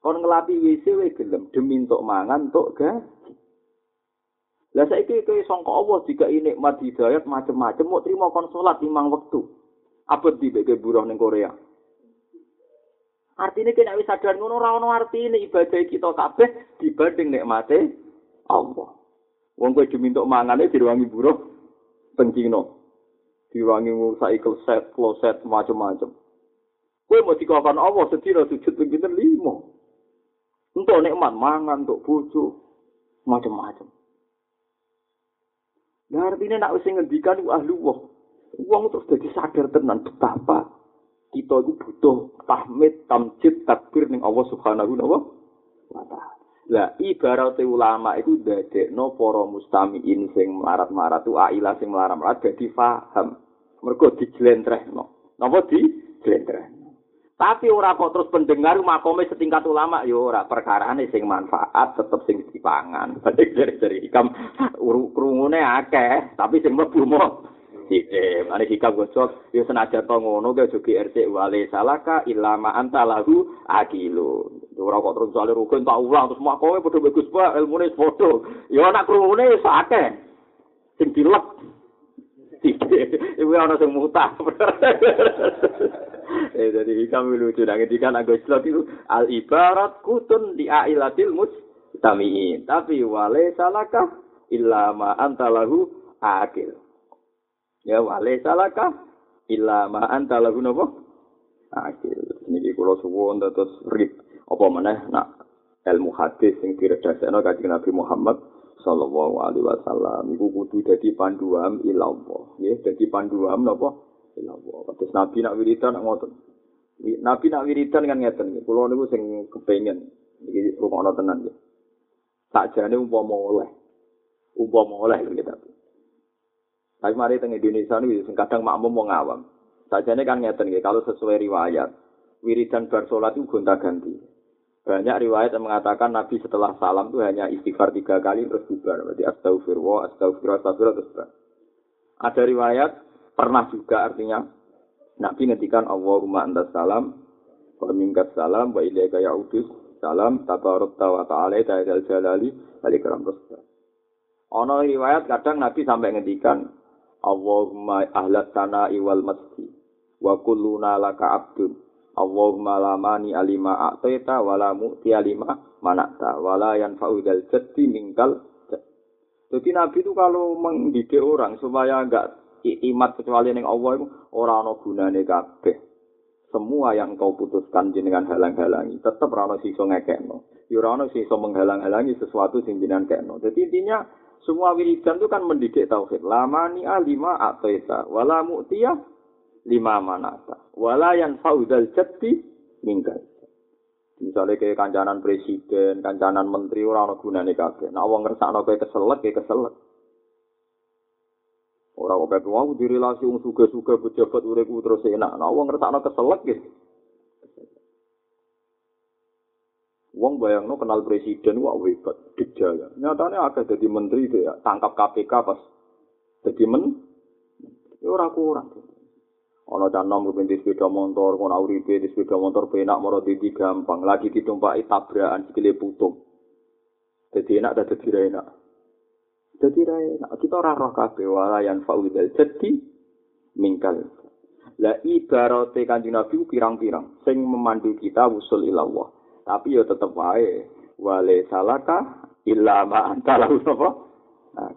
Kon ngelapi WC we gelem demi untuk mangan untuk gaji. Lah saiki kowe sangka Allah jika ini nikmat hidayat macem-macem mau terima kon salat limang wektu. Apa di buruh ning Korea? Artinya kena wis sadar ngono ora ono artine ibadah kita kabeh dibanding nikmate Allah. Wong kowe dimintuk mangane diruangi buruh pencino. diwangi ngusai kloset, kloset, macam-macam. Kue mau dikawal Allah sedih sujud pinter limo. Untuk nikmat mangan, untuk bojo, macam-macam. Nah artinya nak usah ngendikan ahli wah. Uang terus jadi sadar tenan betapa kita itu butuh tahmid, tamjid, takbir ning Allah subhanahu wa ta'ala. Lah ibarat ulama itu dadekno para mustamiin sing melarat-marat tu ailah sing melarat-marat dadi paham. Mergo dijlentrehno. Napa dijlentrehno? Tapi ora kok terus pendengar makome setingkat ulama yo ora perkarane sing manfaat tetep sing dipangan. Berarti dari hikam krungune akeh, tapi sing mlebu Eh, mane hikam gosok, yo senajan to ngono ge jogi RT wale salaka ilama anta lahu akilu. ora kok terus soalnya rukun tak ulang terus mak kowe padha bagus pak ilmune padha. Ya anak wis akeh. Sing dilek. Iku ana sing mutah. Eh jadi kami lucu nang ngendikan anggo Islam itu al ibarat kutun di ailatil mustamiin. Tapi wale salaka illa ma anta lahu akil ya wale salaka illa ma anta lahu napa? Akil niki kula suwun terus rip apa meneh? Nak ilmu hadis sing diredhasekno kanjeng Nabi Muhammad sallallahu alaihi wasallam. Iku kudu dadi panduan ilallah nggih dadi panduan napa? Ilallah terus Nabi nak wiridan nak ngoten. Nabi nak wiridan kan ngeten kula niku sing kepengin. Iki rumono tenan nggih. Sakjane umpama oleh. Umpama oleh nggih tapi mari teng Indonesia niku sing kadang makmum wong awam sakjane kan ngeten nggih kalau sesuai riwayat wiridan bar salat itu gonta-ganti Banyak riwayat yang mengatakan Nabi setelah salam itu hanya istighfar tiga kali terus bubar. Berarti astagfirullah, astagfirullah, astagfirullah, terus bubar. Ada riwayat pernah juga artinya Nabi ngetikan Allahumma antas salam wa salam wa ilaika ya'udus salam tabarukta wa ta'ala ta'ala jalali alikram terus bubar. Ono riwayat kadang Nabi sampai ngetikan Allahumma ahlat tana'i wal masjid wa kulluna laka abdun Allahumma la mani alima a'taita wa la mu'ti alima manakta wa la yanfa'u dal jaddi mingkal Jadi Nabi itu kalau mendidik orang supaya enggak imat kecuali ning Allah itu ora ana gunane kabeh. Semua yang kau putuskan jenengan halang-halangi, tetap ora ana sisa ngekekno. Ya ora ana sisa menghalang-halangi sesuatu sing jenengan kekno. Jadi intinya semua wiridan itu kan mendidik tauhid. Lamani alima ataita wala mu'tiyah lima manata. Wala yang faudal jati minggal. Misalnya kayak kancanan presiden, kancanan menteri, orang orang gunane kabeh. Nah, wong ngersakno kayak keselak, kayak keselak. Orang kok kabeh wong direlasi wong suga-suga pejabat uripku terus enak. Nah, wong ngersakno keselak gitu. Wong bayangno kenal presiden wah hebat, dijaya. Nyatanya agak jadi menteri dia tangkap KPK pas jadi men, ya ora kurang. ana canom kepinti sepeda motor kono uripe di sepeda motor penak moro dadi gampang. Lagi ditumpaki tabrakan sikile putung. Dadi enak dadi enak. Dadi enak. Kita ora roh kabeh wala yang faudal jadi mingkal. La ibarate kanjeng nabi pirang-pirang. Sing memandu kita usul ilallah tapi ya tetep wae. Wale salaka illa ma anta lahu sapa nah,